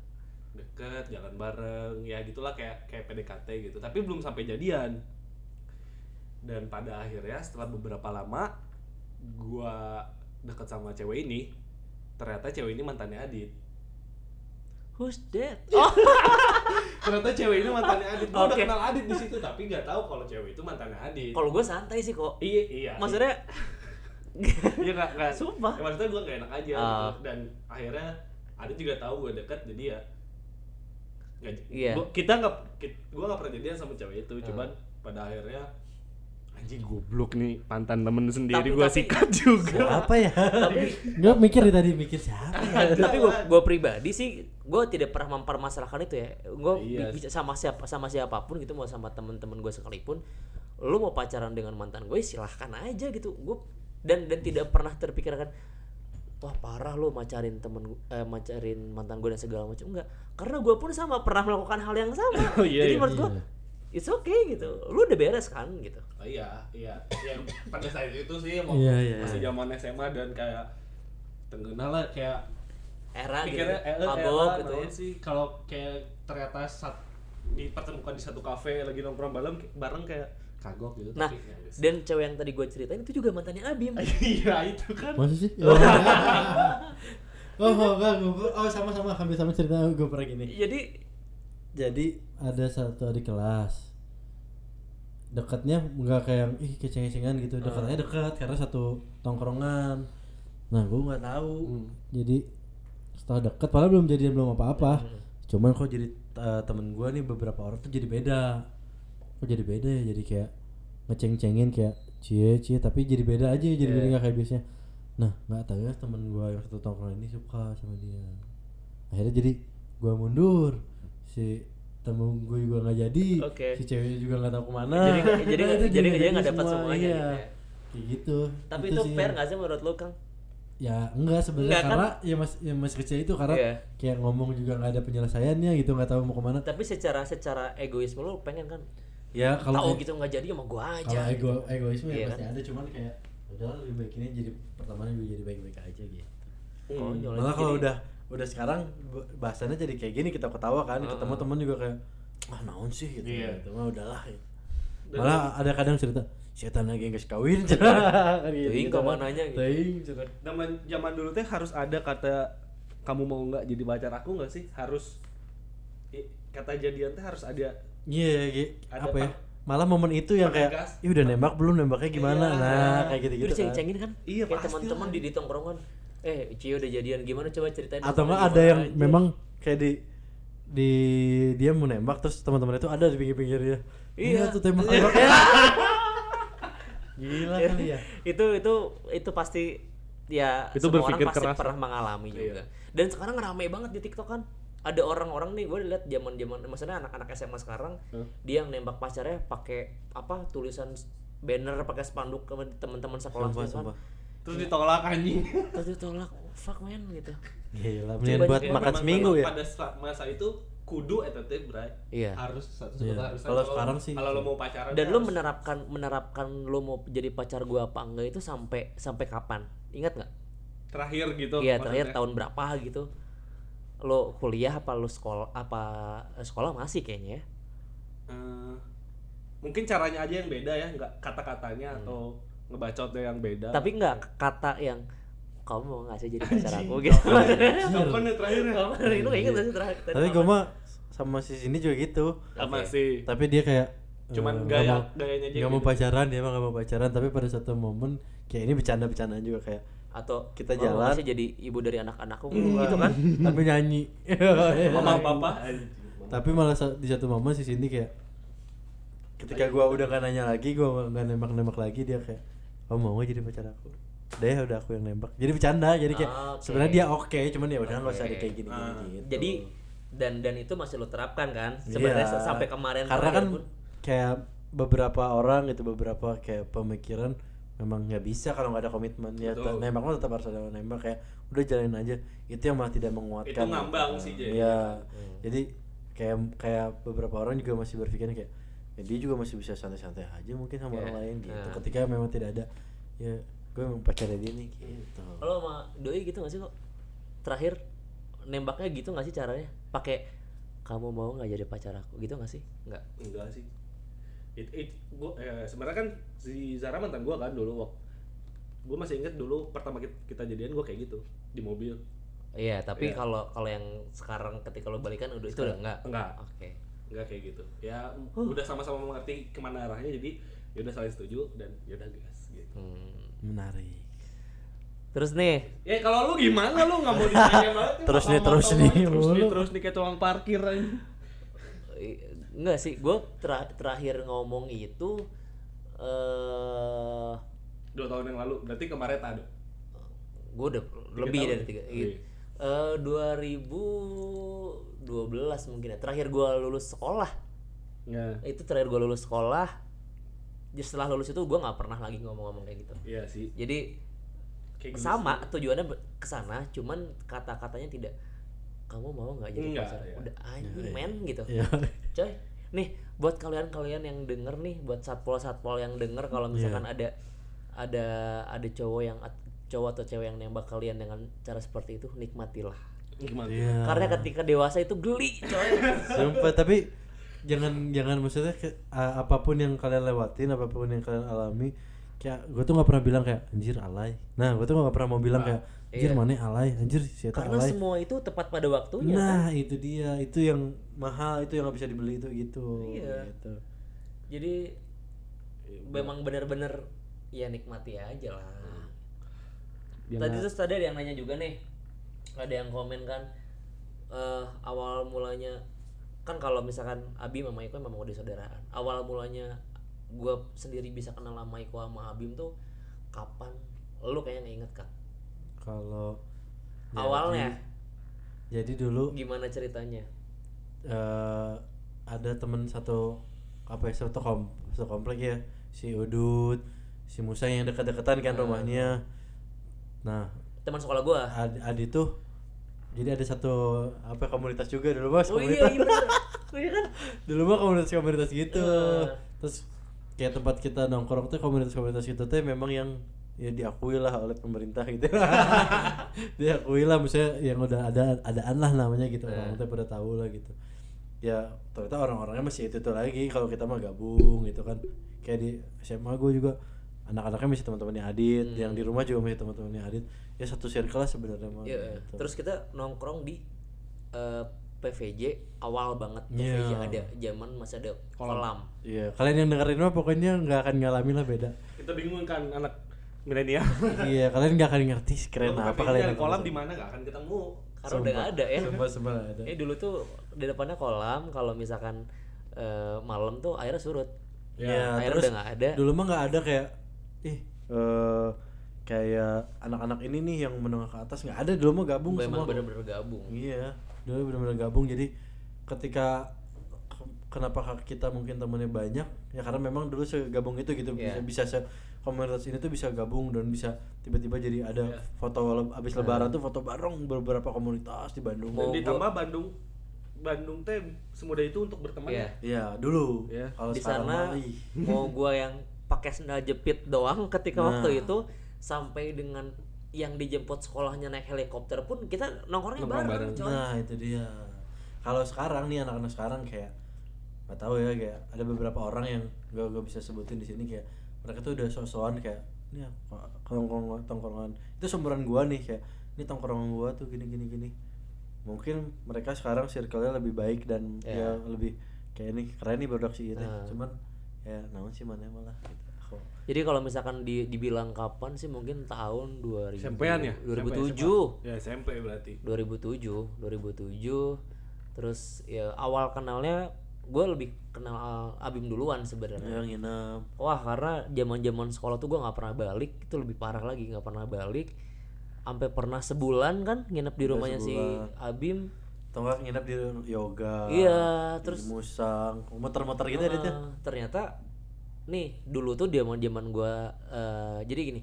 deket jalan bareng ya gitulah kayak kayak PDKT gitu tapi belum sampai jadian dan pada akhirnya setelah beberapa lama gua deket sama cewek ini ternyata cewek ini mantannya Adit Who's that? Oh, ternyata cewek ini mantannya Adit gua udah Oke. kenal Adit di situ tapi nggak tahu kalau cewek itu mantannya Adit kalau gue santai sih kok. iya iya Maksudnya iya nggak nggak Sumpah. ya, maksudnya gua nggak enak aja gitu. dan akhirnya Adit juga tahu gue deket jadi ya nggak Iya. gua- kita nggak gua nggak pernah jadian sama cewek itu Ah. cuman pada akhirnya anjing goblok nih mantan temen sendiri Tapi- gua tapi- sikat juga apa ya nggak mikir nih tadi mikir siapa ya tapi gue gue pribadi sih gue tidak pernah mempermasalahkan itu ya gue Iya. bisa sama siapa sama siapa pun gitu mau sama temen-temen gue sekalipun lu mau pacaran dengan mantan gue silahkan aja gitu gue dan dan tidak pernah terpikirkan wah parah lu macarin temen eh, macarin mantan gue dan segala macam. Enggak. Karena gue pun sama pernah melakukan hal yang sama. Oh, iya, jadi iya. menurut gue it's okay gitu. Lu udah beres kan? Gitu. Oh iya iya. Yang pada saat itu sih mau Iya, iya, masih iya. zaman SMA dan kayak tenggena lah kayak era gitu. pikirnya eh, eh, mabok eh, gitu ya. sih. Kalau kayak ternyata saat dipertemukan di satu kafe lagi nongkrong bareng bareng kayak kagok gitu nah tapi ya dan cewek yang tadi gue ceritain itu juga mantannya Abim. Iya itu kan. Masa sih? oh, oh, gue, oh sama-sama, hampir sama cerita gue pernah gini. jadi Jadi ada satu adik kelas. Dekatnya nggak kayak yang ih keceng-cengan gitu. Dekatnya dekat karena satu tongkrongan. Nah gue nggak tahu. Jadi setelah dekat padahal belum jadian belum apa-apa. Cuman kok jadi eh, temen gue nih beberapa orang tuh jadi beda kok jadi beda ya? Jadi kayak ngeceng-cengin kayak cie cie tapi jadi beda aja jadi beda nggak kayak biasanya. Nah nggak tahu ya temen gue yang satu tongkrongan ini suka sama dia. Akhirnya jadi gue mundur. Si temen gue juga nggak jadi. Oke. si ceweknya juga nggak tahu ke mana. Jadi- jadi- Nah, itu jadi juga dia nggak dapat semua, semuanya iya. gitu ya. kayak gitu. Tapi itu, sih. fair nggak sih menurut lu Kang? Ya enggak sebenarnya. Kan? karena ya mas ya masih kecil itu karena Iya. kayak ngomong juga nggak ada penyelesaiannya gitu nggak tahu mau ke mana. Tapi secara secara egoisme lu pengen kan ya kalau tahu gitu nggak jadi sama gua aja kalau ego egoisme Iya ya kan? pasti ada cuman kayak udah lebih baik ini jadi pertemanan juga jadi baik-baik aja gitu Konyol malah aja. kalau udah udah sekarang bahasannya jadi kayak gini kita ketawa kan ketemu temen juga kayak ah naon sih gitu Iya. gitu mah udahlah gitu. Dan- malah ada kadang cerita setan lagi nggak kawin kan gitu, Teuing gitu kan. ke mananya gitu. Teuing, cenah. zaman zaman dulu teh harus ada kata kamu mau nggak jadi pacar aku nggak sih harus kata jadian teh harus ada Iya, iya, Ada apa ya? Malah momen itu yang kayak, ih udah nembak belum nembaknya gimana? Iya. Nah, kayak Itu gitu-gitu kan. diceng-cengin kan Iya, kayak teman-teman di, di tongkrongan eh Cio udah jadian gimana coba ceritain Atau enggak ada yang aja. memang kayak di di dia mau nembak terus teman-teman itu ada di pinggir-pinggir dia. Iya. tuh tembak tembak. Gila kali ya. itu itu itu pasti ya Itu semua orang pasti keras. pernah mengalami juga dan sekarang rame banget di TikTok kan ada orang-orang nih gue lihat zaman zaman maksudnya anak-anak SMA sekarang Hmm. dia yang nembak pacarnya pakai apa tulisan banner pakai spanduk ke teman-teman sekolah Sumpah, sumpah. terus ditolak anjing. Terus ditolak. Fuck man gitu. Gila, mendingan Coba buat deh, makan seminggu ya. pada sa- masa itu kudu eta teh bray. Iya. harus satu Iya. harus Kalau sekarang sih- kalau lo mau pacaran dan lu harus- menerapkan menerapkan lu mau jadi pacar gua apa enggak itu sampai sampai kapan? Ingat nggak? Terakhir gitu Iya terakhir tahun berapa gitu lo kuliah apa lo sekolah apa eh, sekolah masih kayaknya ya? Eh, mungkin caranya aja yang beda ya nggak kata-katanya atau ngebacotnya yang beda. Tapi nggak kata yang kamu mau nggak sih jadi pacar aku? Gitu. Kapan ya? Terakhir ya? Kamu lu inget gak sih terakhir? Tapi kapan? gue mah sama si sini juga gitu. Sama sih. tapi dia kayak Cuman nggak gaya- mau- gayanya aja nggak mau gitu. pacaran dia mah nggak mau pacaran. Tapi pada satu momen kayak ini bercanda bercandaan juga kayak atau Kita "Mau nggak jalan." sih jadi ibu dari anak-anakku gitu kan tapi nyanyi Mama papa. tapi malah di satu momen si Cindy kayak ketika gua udah gak nanya lagi gua nggak nembak nembak lagi dia kayak oh mau jadi pacar aku udah ya udah aku yang nembak jadi bercanda jadi kayak Ah, oke. sebenarnya dia oke cuman ya udah nggak usah ada kayak gini Ah. gitu jadi dan dan itu masih lo terapkan kan sebenarnya Iya. sampai kemarin karena kan pun kayak beberapa orang gitu beberapa kayak pemikiran memang nggak bisa kalau nggak ada komitmen ya Betul. nembak mah tetap harus ada nembak kayak udah jalanin aja itu yang malah tidak menguatkan Itu ngambang sih, jadi. Iya. jadi kayak kayak beberapa orang juga masih berpikir kayak ya dia juga masih bisa santai-santai aja mungkin sama Iya. orang lain gitu Nah. ketika memang tidak ada ya gue memang pacarnya dia nih gitu Kalau sama doi gitu gak sih kok? Terakhir nembaknya gitu gak sih caranya? Pakai kamu mau nggak jadi pacar aku gitu gak sih? Nggak. Enggak sih. It, it, gua, eh, sebenarnya kan si Zara mantan gua kan dulu waktu gue masih inget dulu pertama kita, kita jadian gua kayak gitu di mobil. Iya, tapi Iya. kalau kalau yang sekarang ketika lo balikan udah itu udah enggak. enggak. Oke. enggak kayak gitu. Ya udah sama-sama mengerti ke mana arahnya jadi ya udah saling setuju dan ya udah gas gitu. Hmm. menarik. Terus nih, ya kalau lu gimana? Lu nggak mau ditanya banget. Ya, Terus nih, terus nih, terus nih terus nih kayak tukang parkir aja enggak sih, gue terakhir ngomong itu eh dua tahun yang lalu berarti kemarin ada gue udah lebih tahun? dari tiga Iya. gitu. Eh 2012 mungkin ya. Terakhir gue lulus sekolah. ya Itu terakhir gue lulus sekolah. Setelah lulus itu gue nggak pernah lagi ngomong-ngomong kayak gitu. iya sih Jadi kayak gitu sama tujuannya be- ke sana, cuman kata-katanya tidak kamu mau nggak jadi Enggak, pacar? ya. Udah anjing men gitu. ya Coy, nih buat kalian-kalian yang denger nih, buat satpol-satpol yang denger kalau misalkan ada ada ada cowok yang cowok atau cewek yang nembak kalian dengan cara seperti itu, nikmatilah. gimana Iya. Karena ketika dewasa itu geli, coy. Sumpah tapi jangan jangan maksudnya ke, a- apa pun yang kalian lewatin apa pun yang kalian alami kayak gue tuh nggak pernah bilang kayak anjir alay nah gue tuh nggak pernah mau bilang kayak anjir iya. mana alay anjir si Eta Karena alay semua itu tepat pada waktunya. kan? nah itu dia itu yang mahal itu yang nggak bisa dibeli itu gitu Iya. gitu. Jadi memang benar-benar ya nikmati aja lah. Tadi terus tadi ada yang nanya juga nih, ada yang komen kan eh awal mulanya kan kalau misalkan Abi sama Iko memang udah saudaraan. Awal mulanya gue sendiri bisa kenal sama Iko sama Abim tuh kapan? Lu kayaknya nggak inget kak? kalau Awalnya jadi dulu gimana ceritanya? eh ada temen satu apa ya satu kom satu komplek ya si Udut si Musa yang dekat-dekatan kan rumahnya nah Teman sekolah gue. Adi, Adi tuh jadi ada satu apa komunitas juga dulu mas Oh iya komunitas iya. Oh iya kan? dulu mah komunitas komunitas gitu Iya. terus kayak tempat kita nongkrong tuh komunitas komunitas itu tuh memang yang ya diakui lah oleh pemerintah gitu diakui lah misalnya yang udah ada adaan lah namanya gitu Iya. orang tuh pada tahu lah gitu ya ternyata orang-orangnya masih itu tuh lagi kalau kita mah gabung gitu kan kayak di SMA gue juga anak-anaknya masih teman-temannya Adit yang di rumah juga masih teman-temannya Adit ya satu circle lah sebenarnya mah Iya. gitu. Terus kita nongkrong di eh, PVJ awal banget Iya. PVJ ada zaman masih ada kolam. Iya, kalian yang dengerin mah pokoknya nggak akan ngalamin lah beda. kita bingung kan anak milenial iya, kalian nggak akan ngerti keren apa PVJ kalian. ada kolam di mana nggak akan ketemu Karena udah nggak ada ya. Sumpah, sumpah ada. Eh dulu tuh di depannya kolam kalau misalkan eh, malam tuh airnya surut. Iya, air terus udah nggak ada. dulu mah nggak ada kayak ih eh kayak anak-anak ini nih yang menengah ke atas nggak ada dulu mah gabung Memang semua. bener-bener gabung. Iya, dulu benar-benar gabung jadi ketika ke- kenapa kita mungkin temennya banyak ya karena memang dulu segabung itu gitu Iya. bisa bisa se komunitas ini tuh bisa gabung dan bisa tiba-tiba jadi ada Iya. foto le- abis lebaran tuh foto bareng beberapa komunitas di Bandung dan ditambah Bandung Bandung teh semudah itu untuk berteman Iya. ya Iya dulu Iya. kalau Di sekarang sana mau gua yang pakai sendal jepit doang ketika Nah. waktu itu sampai dengan yang dijemput sekolahnya naik helikopter pun kita nongkrongnya Nongkrong bareng, bareng. coy. nah itu dia kalau sekarang nih anak-anak sekarang kayak nggak tahu ya kayak ada beberapa orang yang gak, gak bisa sebutin di sini kayak mereka tuh udah sok-sokan kayak ini apa tongkrongan tongkrongan itu seumuran gua nih kayak ini tongkrongan gua tuh gini gini gini mungkin mereka sekarang circle-nya lebih baik dan Ya. ya lebih kayak ini keren nih produk sih gitu Nah. cuman ya namun sih mana malah gitu. Jadi kalau misalkan di, dibilang kapan sih mungkin tahun 2000 SMP-an ya? 2007. Ya SMP berarti. 2007, 2007. Terus ya awal kenalnya gue lebih kenal Abim duluan sebenarnya. ya nginep Wah karena zaman-zaman sekolah tuh gue nggak pernah balik itu lebih parah lagi nggak pernah balik. Sampai pernah sebulan kan nginep di rumahnya si Abim. atau nginep di yoga Iya, di terus musang muter-muter gitu ya Dit, ya? Eh, ternyata nih dulu tuh zaman zaman gue jadi gini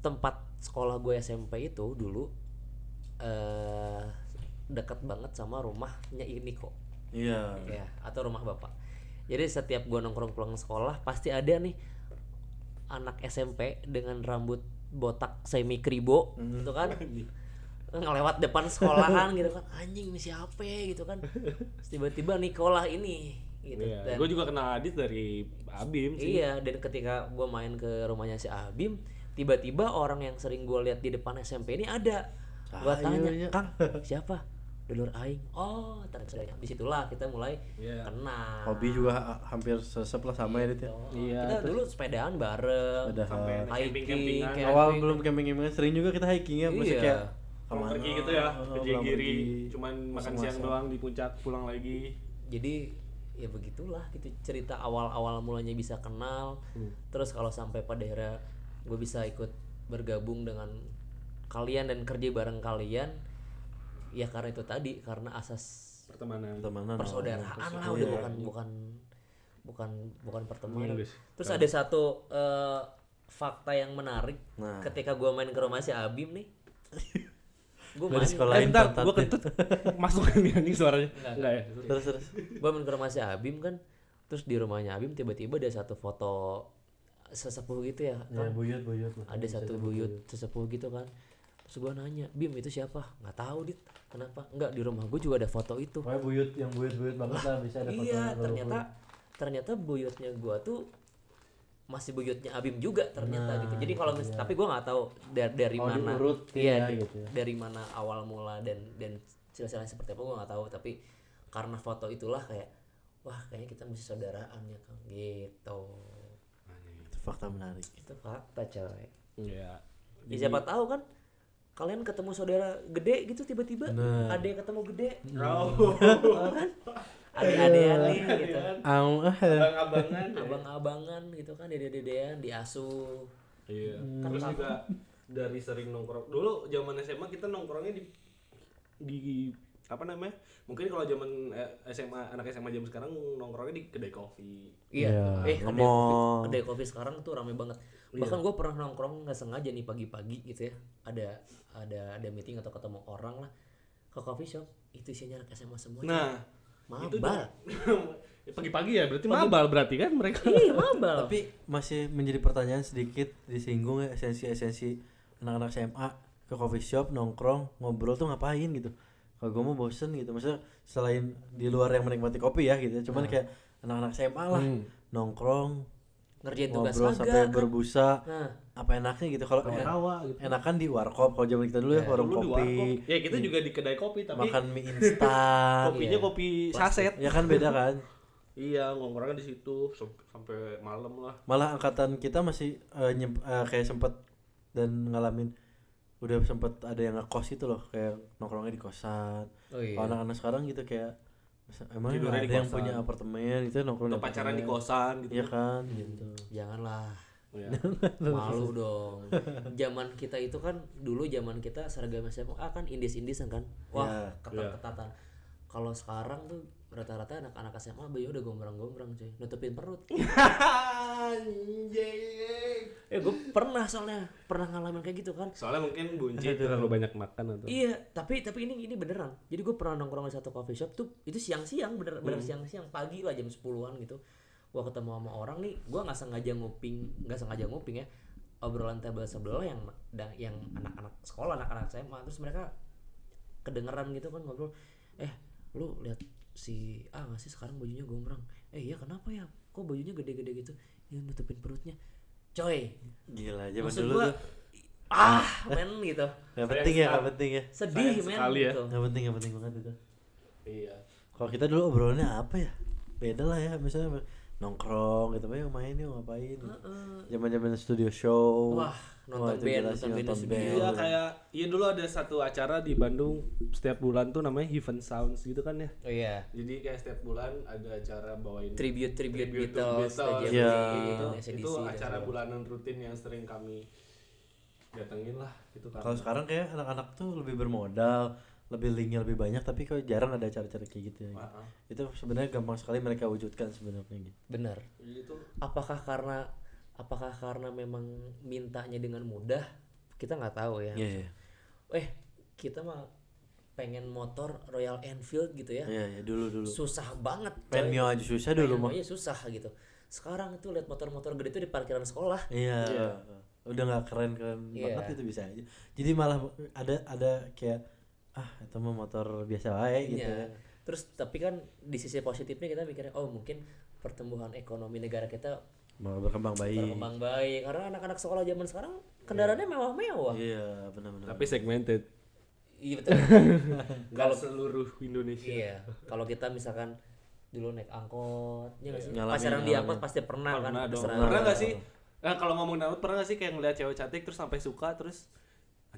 tempat sekolah gue SMP itu dulu eh dekat banget sama rumahnya ini kok iya ya atau rumah bapak. Jadi setiap gue nongkrong pulang sekolah pasti ada nih anak SMP dengan rambut botak semi kribo gitu kan? Ngelewat depan sekolahan gitu kan anjing ini siapa ya?" gitu kan. Tiba-tiba Nikola ini gitu Iya. Dan- Gue juga kenal Adit dari Abim sih. Iya, dan ketika gue main ke rumahnya si Abim, tiba-tiba orang yang sering gue lihat di depan SMP ini ada. Gue Ah, tanya, iya, iya. Kang, siapa? Dulur Aing. Oh, ternyata di situlah kita mulai Iya. kenal. hobi juga ha- hampir sesep lah sama ya Dit, ya Oh, Iya, Kita dulu sepedaan bareng. Sampai ada hiking, camping-campingan. camping. awal belum camping-campingan sering juga kita hiking ya maksudnya Iya. kayak Pulang pergi gitu ya, oh, ke cuman makan siang doang di puncak, pulang lagi. Jadi ya begitulah gitu cerita awal-awal mulanya bisa kenal. Hmm. Terus kalau sampai pada akhirnya gue bisa ikut bergabung dengan kalian dan kerja bareng kalian, ya karena itu tadi karena asas Pertemanan. Pertemanan persaudaraan lah udah bukan bukan bukan bukan pertemanan. Terus ada satu eh, fakta yang menarik Nah. ketika gua main ke rumah si Abim nih. Gue Dari main sekolah Eh, bentar, gue ya. kentut. Masuk ini anjing suaranya. Enggak ya? terus terus gue main ke rumah si Abim kan. Terus di rumahnya Abim tiba-tiba ada satu foto sesepuh gitu ya. ya Kang. buyut buyut lah ada satu buyut sesepuh gitu kan. Terus gue nanya, Bim itu siapa? Nggak tahu dit. Kenapa? Enggak di rumah gue juga ada foto itu. pokoknya buyut yang buyut buyut banget lah bisa ada iya fotonya kalau ternyata ternyata buyutnya gua tuh masih buyutnya Abim juga ternyata gitu jadi kalau mis- tapi gua nggak tahu dari dari Oh, mana iya ya, gitu ya. dari mana awal mula dan dan silsilahnya seperti apa gua nggak tahu tapi karena foto itulah kayak wah kayaknya kita masih saudaraan ya kang gitu itu fakta menarik itu fakta coy Iya. ya, siapa tahu kan kalian ketemu saudara gede gitu tiba-tiba Nah. ada yang ketemu gede. Oh, kan adik-adikan nih gitu. Ah, Abang-abangan. abang-abangan gitu kan dede-dedean diasuh. Iya. Terus juga dari sering nongkrong. Dulu zaman SMA kita nongkrongnya di di apa namanya? Mungkin kalau zaman eh, SMA anak SMA zaman sekarang nongkrongnya di kedai kopi. iya. Iya, eh kedai kopi, kedai kopi sekarang tuh rame banget. Iya. bahkan gue pernah nongkrong nggak sengaja nih pagi-pagi gitu ya. Ada ada ada meeting atau ketemu orang lah. Ke coffee shop itu isinya anak SMA semua Nah, itu mabal. Pagi-pagi ya berarti mabal berarti kan mereka. iya mabal. Tapi masih menjadi pertanyaan sedikit disinggung ya esensi-esensi anak-anak SMA ke coffee shop nongkrong ngobrol tuh ngapain gitu? Kalau gue mau bosen gitu. Maksudnya selain di luar yang menikmati kopi ya gitu cuman kayak anak-anak SMA lah. Hmm. nongkrong ngerjain tugas ngobrol agak sampai kan. berbusa. Nah apa enaknya gitu kalau en- gitu. enakan di warkop kalau zaman kita dulu ya, warung Dulu di kopi. Ya kita juga di kedai kopi tapi makan mie instan kopinya iya. kopi saset. ya kan beda kan Iya, nongkrongnya di situ sam- sampai malam lah. malah angkatan kita masih eh, nyem- eh, kayak sempet dan ngalamin udah sempet ada yang ngekos itu loh kayak nongkrongnya di kosan oh iya kalau anak-anak sekarang gitu kayak emang Tidurnya ada yang kosan. punya apartemen itu nongkrong Atau pacaran di kosan gitu. iya kan gitu janganlah Iya. malu dong. Zaman kita itu kan dulu zaman kita seragam SMA kan indis-indisan kan. Wah Ya, ketat-ketatan. Kalau sekarang tuh rata-rata anak-anak SMA bayi udah gombrang-gombrang cuy. Nutupin perut. Anjing. eh gue pernah soalnya pernah ngalamin kayak gitu kan. Soalnya mungkin bunci terlalu banyak makan atau. iya tapi tapi ini ini beneran. Jadi gue pernah nongkrong di satu coffee shop tuh itu siang-siang bener bener siang-siang. Pagi lah jam 10-an gitu gua ketemu sama orang nih gua nggak sengaja nguping nggak sengaja nguping ya obrolan table sebelah yang yang anak-anak sekolah anak-anak SMA terus mereka kedengeran gitu kan ngobrol eh lu lihat si ah nggak sih sekarang bajunya gombrang eh iya kenapa ya kok bajunya gede-gede gitu ya nutupin perutnya coy Gila, zaman maksud dulu gua tuh. ah men gitu Gak penting ya, gak penting ya. sedih men sekali ya. gitu Gak penting, gak penting banget itu. iya Kalau kita dulu obrolannya apa ya? Beda lah ya, misalnya nongkrong gitu, yang main yuk ngapain. Zaman-zaman studio show. Wah, nonton itu band, sih, nonton band. Iya kayak iya dulu ada satu acara di Bandung setiap bulan tuh namanya Heaven Sounds gitu kan ya. oh iya Jadi kayak setiap bulan ada acara bawain tribute tribute tribute Beatles, Beatles, Iya. gitu. Itu acara bulanan rutin yang sering kami datengin lah gitu kan. Kalau sekarang kayak anak-anak tuh lebih bermodal, lebih linknya lebih banyak, tapi kok jarang ada acara-acara kayak gitu ya. Ah, ah. Itu sebenarnya gampang sekali mereka wujudkan sebenarnya gitu. benar Itu apakah karena apakah karena memang mintanya dengan mudah kita nggak tahu ya Iya, iya. eh kita mah pengen motor Royal Enfield gitu ya Iya, iya, dulu dulu. susah banget Pengen. Mio aja susah dulu mah. Mio susah gitu sekarang itu lihat motor-motor gede itu di parkiran sekolah Iya. Iya. Udah nggak keren-keren Iya. banget itu bisa aja. Jadi malah ada ada kayak ah itu mah motor biasa wae gitu Iya. ya. terus tapi kan di sisi positifnya kita mikirnya oh mungkin pertumbuhan ekonomi negara kita Mau berkembang baik. berkembang baik karena anak-anak sekolah zaman sekarang kendaraannya mewah-mewah Iya, benar-benar. tapi segmented. iya betul Kalau seluruh Indonesia. Iya, kalau kita misalkan dulu naik angkot, ya nggak sih? Ngalamin, Pacaran di angkot pasti pernah, kan? Pernah dong. Terserah. Pernah gak sih? Nah, kalau ngomong angkot pernah gak sih kayak ngeliat cewek cantik terus sampai suka terus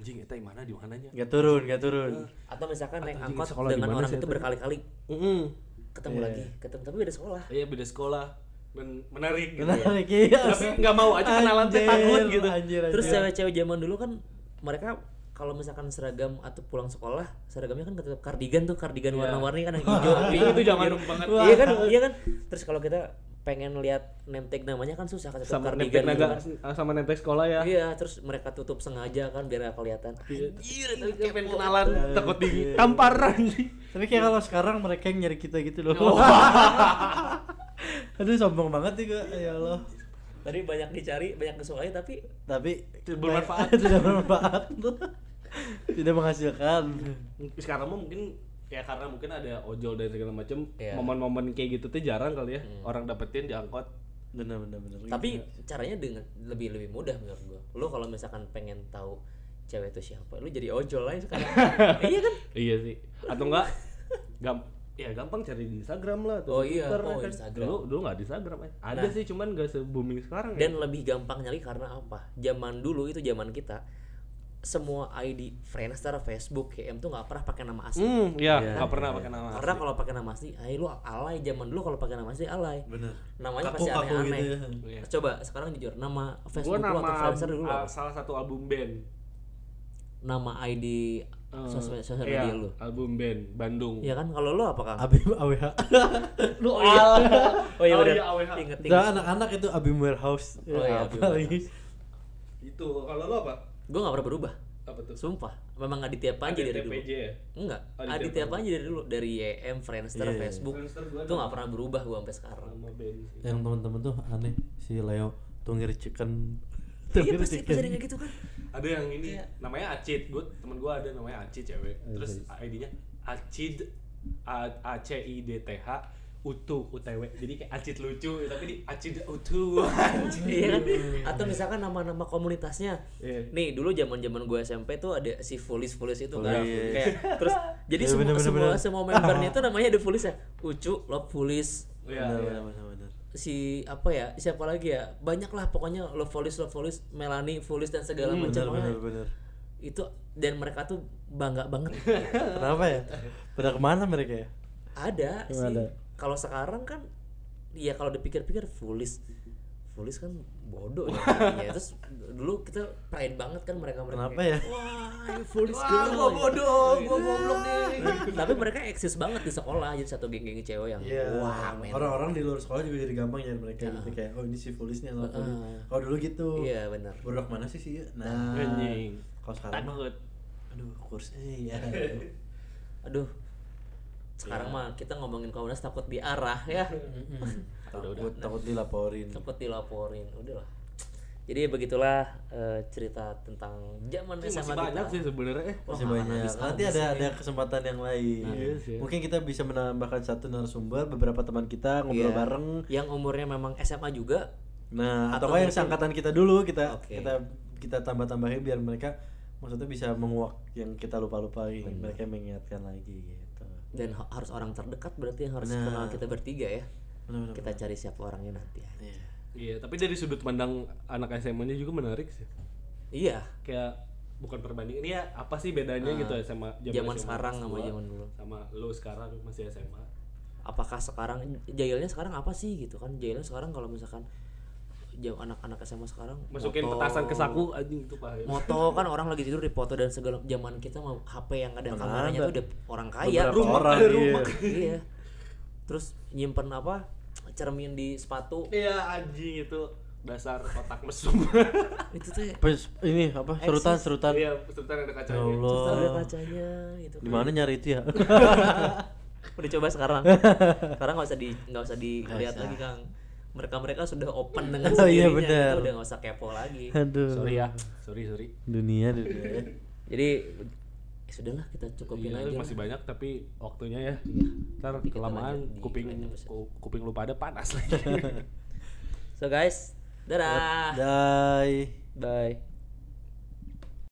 anjing eta yang mana di mananya? Nggak turun, nggak turun. Atau misalkan naik angkot di dengan mana orang itu berkali-kali Heeh. ketemu lagi, ketemu tapi beda sekolah. Iya beda sekolah dan menarik gitu. Menarik iya. Tapi nggak mau aja kenalan teh Anjir, takut gitu. Anjir, Terus anjir. cewek-cewek zaman dulu kan mereka kalau misalkan seragam atau pulang sekolah seragamnya kan tetap kardigan tuh kardigan warna-warni kan yang hijau pink Itu zaman gitu. banget. iya kan iya kan terus kalau kita pengen lihat name tag namanya kan susah kan Sama nempel gitu naga kan. sama nempel sekolah ya. Iya, terus mereka tutup sengaja kan biar gak kelihatan. Iya. Anjir, tapi Kayak pengen kenalan takut Iya. ditampar anjing. Tapi kayak kalau sekarang mereka yang nyari kita gitu loh. Aduh sombong banget gua, ya Allah. Tadi banyak dicari, banyak disukai tapi Tapi Tidak bermanfaat. tidak bermanfaat. tidak menghasilkan. Sekarang mungkin ya karena mungkin ada ojol dan segala macam Iya. momen-momen kayak gitu tuh jarang kali ya orang dapetin di angkot Benar benar benar. tapi caranya dengan lebih lebih mudah menurut gua. Lu kalau misalkan pengen tahu cewek itu siapa, lu jadi ojol aja sekarang. iya kan? iya sih atau enggak gam ya gampang cari di Instagram lah Oh atau iya, Twitter, oh, kan. Instagram. dulu dulu nggak di Instagram eh. ada Nah. sih cuman gak se booming sekarang ya Dan lebih gampang nyari karena apa? Zaman dulu itu zaman kita semua ID Friendster, Facebook, KM tuh nggak pernah pakai nama asli. hmm ya Iya, nggak pernah iya. pakai nama Karena kalau pakai nama asli, ay lu alay zaman dulu kalau pakai nama asli alay. Benar. Namanya Kaku pasti aneh-aneh. gitu ya. Iya. Coba sekarang jujur nama Facebook lu nama atau Friendster dulu apa? salah satu album band Nama ID sosial, sosial Iya, media lu. album band Bandung Iya kan kalau lu apa Kang? Abim AWH. Lu oh iya. oh iya Oh udah. iya, AWH. Ingat anak-anak itu Abim Warehouse. Oh iya, itu kalau lo apa Gue gak pernah berubah. apa tuh Sumpah. Memang Aditya Panji dari dulu. Ya Enggak. Aditya Aditya Panji dari dulu dari YM, Friendster, Iya, iya. Facebook. Friendster gua Itu gak pernah berubah gua sampai sekarang. Yang teman-teman tuh aneh si Leo Tungir Chicken. Iya pasti pasti ada yang kayak gitu kan. ada yang ini Kayak- namanya Acid gue temen gue ada namanya Acid cewek terus ID-nya Acid A A C I D T H Utu UTW jadi kayak Acid lucu tapi di Acid Utu Iya kan? Atau misalkan nama-nama komunitasnya. Iya. Nih dulu zaman-zaman gue SMP tuh ada si Fulis Fulis itu kan. Fulis. Kayak terus jadi Iya, semua bener, bener, semua bener. semua membernya itu namanya ada Fulis ya. Ucu, Love Fulis, Iya, Benar, iya. benar. si apa ya siapa lagi ya banyak lah pokoknya Love Fulis Love Fulis Melanie Fulis dan segala Hmm, macam Benar, Pokoknya benar, benar. itu dan mereka tuh bangga banget Kenapa ya? Pada ke mana mereka ya? ada sih Ada. Kalau sekarang kan ya kalau dipikir-pikir Fulis Fulis kan bodoh ya, ya terus dulu kita pride banget kan mereka mereka Kenapa ya? wah Fulis Wah, girl." gua bodoh, gua goblok nih. tapi mereka eksis banget di sekolah jadi satu geng-geng cewek yang Iya. wah men Orang-orang di luar sekolah juga jadi gampang nyari mereka gitu kayak oh ini si Fulis nih atau. Heeh. Oh dulu gitu. iya benar Bodoh mana sih sih? Nah, Anjing. kalau sekarang mah takut aduh kurs eh ya. aduh sekarang mah kita ngomongin komunitas takut diarah ya takut takut dilaporin. takut dilaporin udahlah jadi begitulah eh, cerita tentang zaman Ini SMA masih banyak kita. sih sebenarnya eh Masih banyak. Nanti ada ya. ada kesempatan yang lain. Iya sih. Mungkin kita bisa menambahkan satu narasumber beberapa teman kita ngobrol Iya. bareng. yang umurnya memang SMA juga Nah, atau Atau yang seangkatan kita dulu kita Oke. kita kita tambah-tambahin biar mereka maksudnya bisa menguak yang kita lupa-lupain. Mereka mengingatkan lagi gitu. Dan ha- harus orang terdekat berarti yang harus Benar. kenal kita bertiga ya Benar-benar. kita cari siapa orangnya nanti ya. Iya. Iya, tapi dari sudut pandang anak SMA-nya juga menarik sih. iya Kayak bukan perbandingan ya apa sih bedanya gitu SMA zaman SMA sekarang sama zaman dulu. sama lo sekarang masih SMA. apakah sekarang jahilnya sekarang apa sih gitu kan jahilnya sekarang kalau misalkan jauh anak-anak SMA sekarang Masukin moto- petasan ke saku anjing itu pahit. moto kan orang lagi tidur dipoto dan segala zaman kita mau HP yang ada kameranya ada. tuh udah orang kaya Beberapa Rumah, orang ada iya. rumah. iya terus nyimpen apa cermin di sepatu Iya anjing itu dasar kotak mesum. itu tuh Pas ini apa? Serutan, serutan. Iya, sultan ada Ya kacanya. terus Allah. ada kacanya gitu Di mana nyari itu ya? udah coba sekarang sekarang nggak usah di nggak usah dilihat lagi kang mereka mereka sudah open dengan Oh, iya, sendirinya benar. kita udah nggak usah kepo lagi Aduh. Sorry ya. Sorry, sorry. Dunia, dunia. jadi ya sudahlah kita cukupin Iya, aja masih banyak tapi waktunya ya. Iya. Ntar Nanti kelamaan lanjut kuping lain episode. ku- kuping lu pada panas lagi. so guys dadah Bye. bye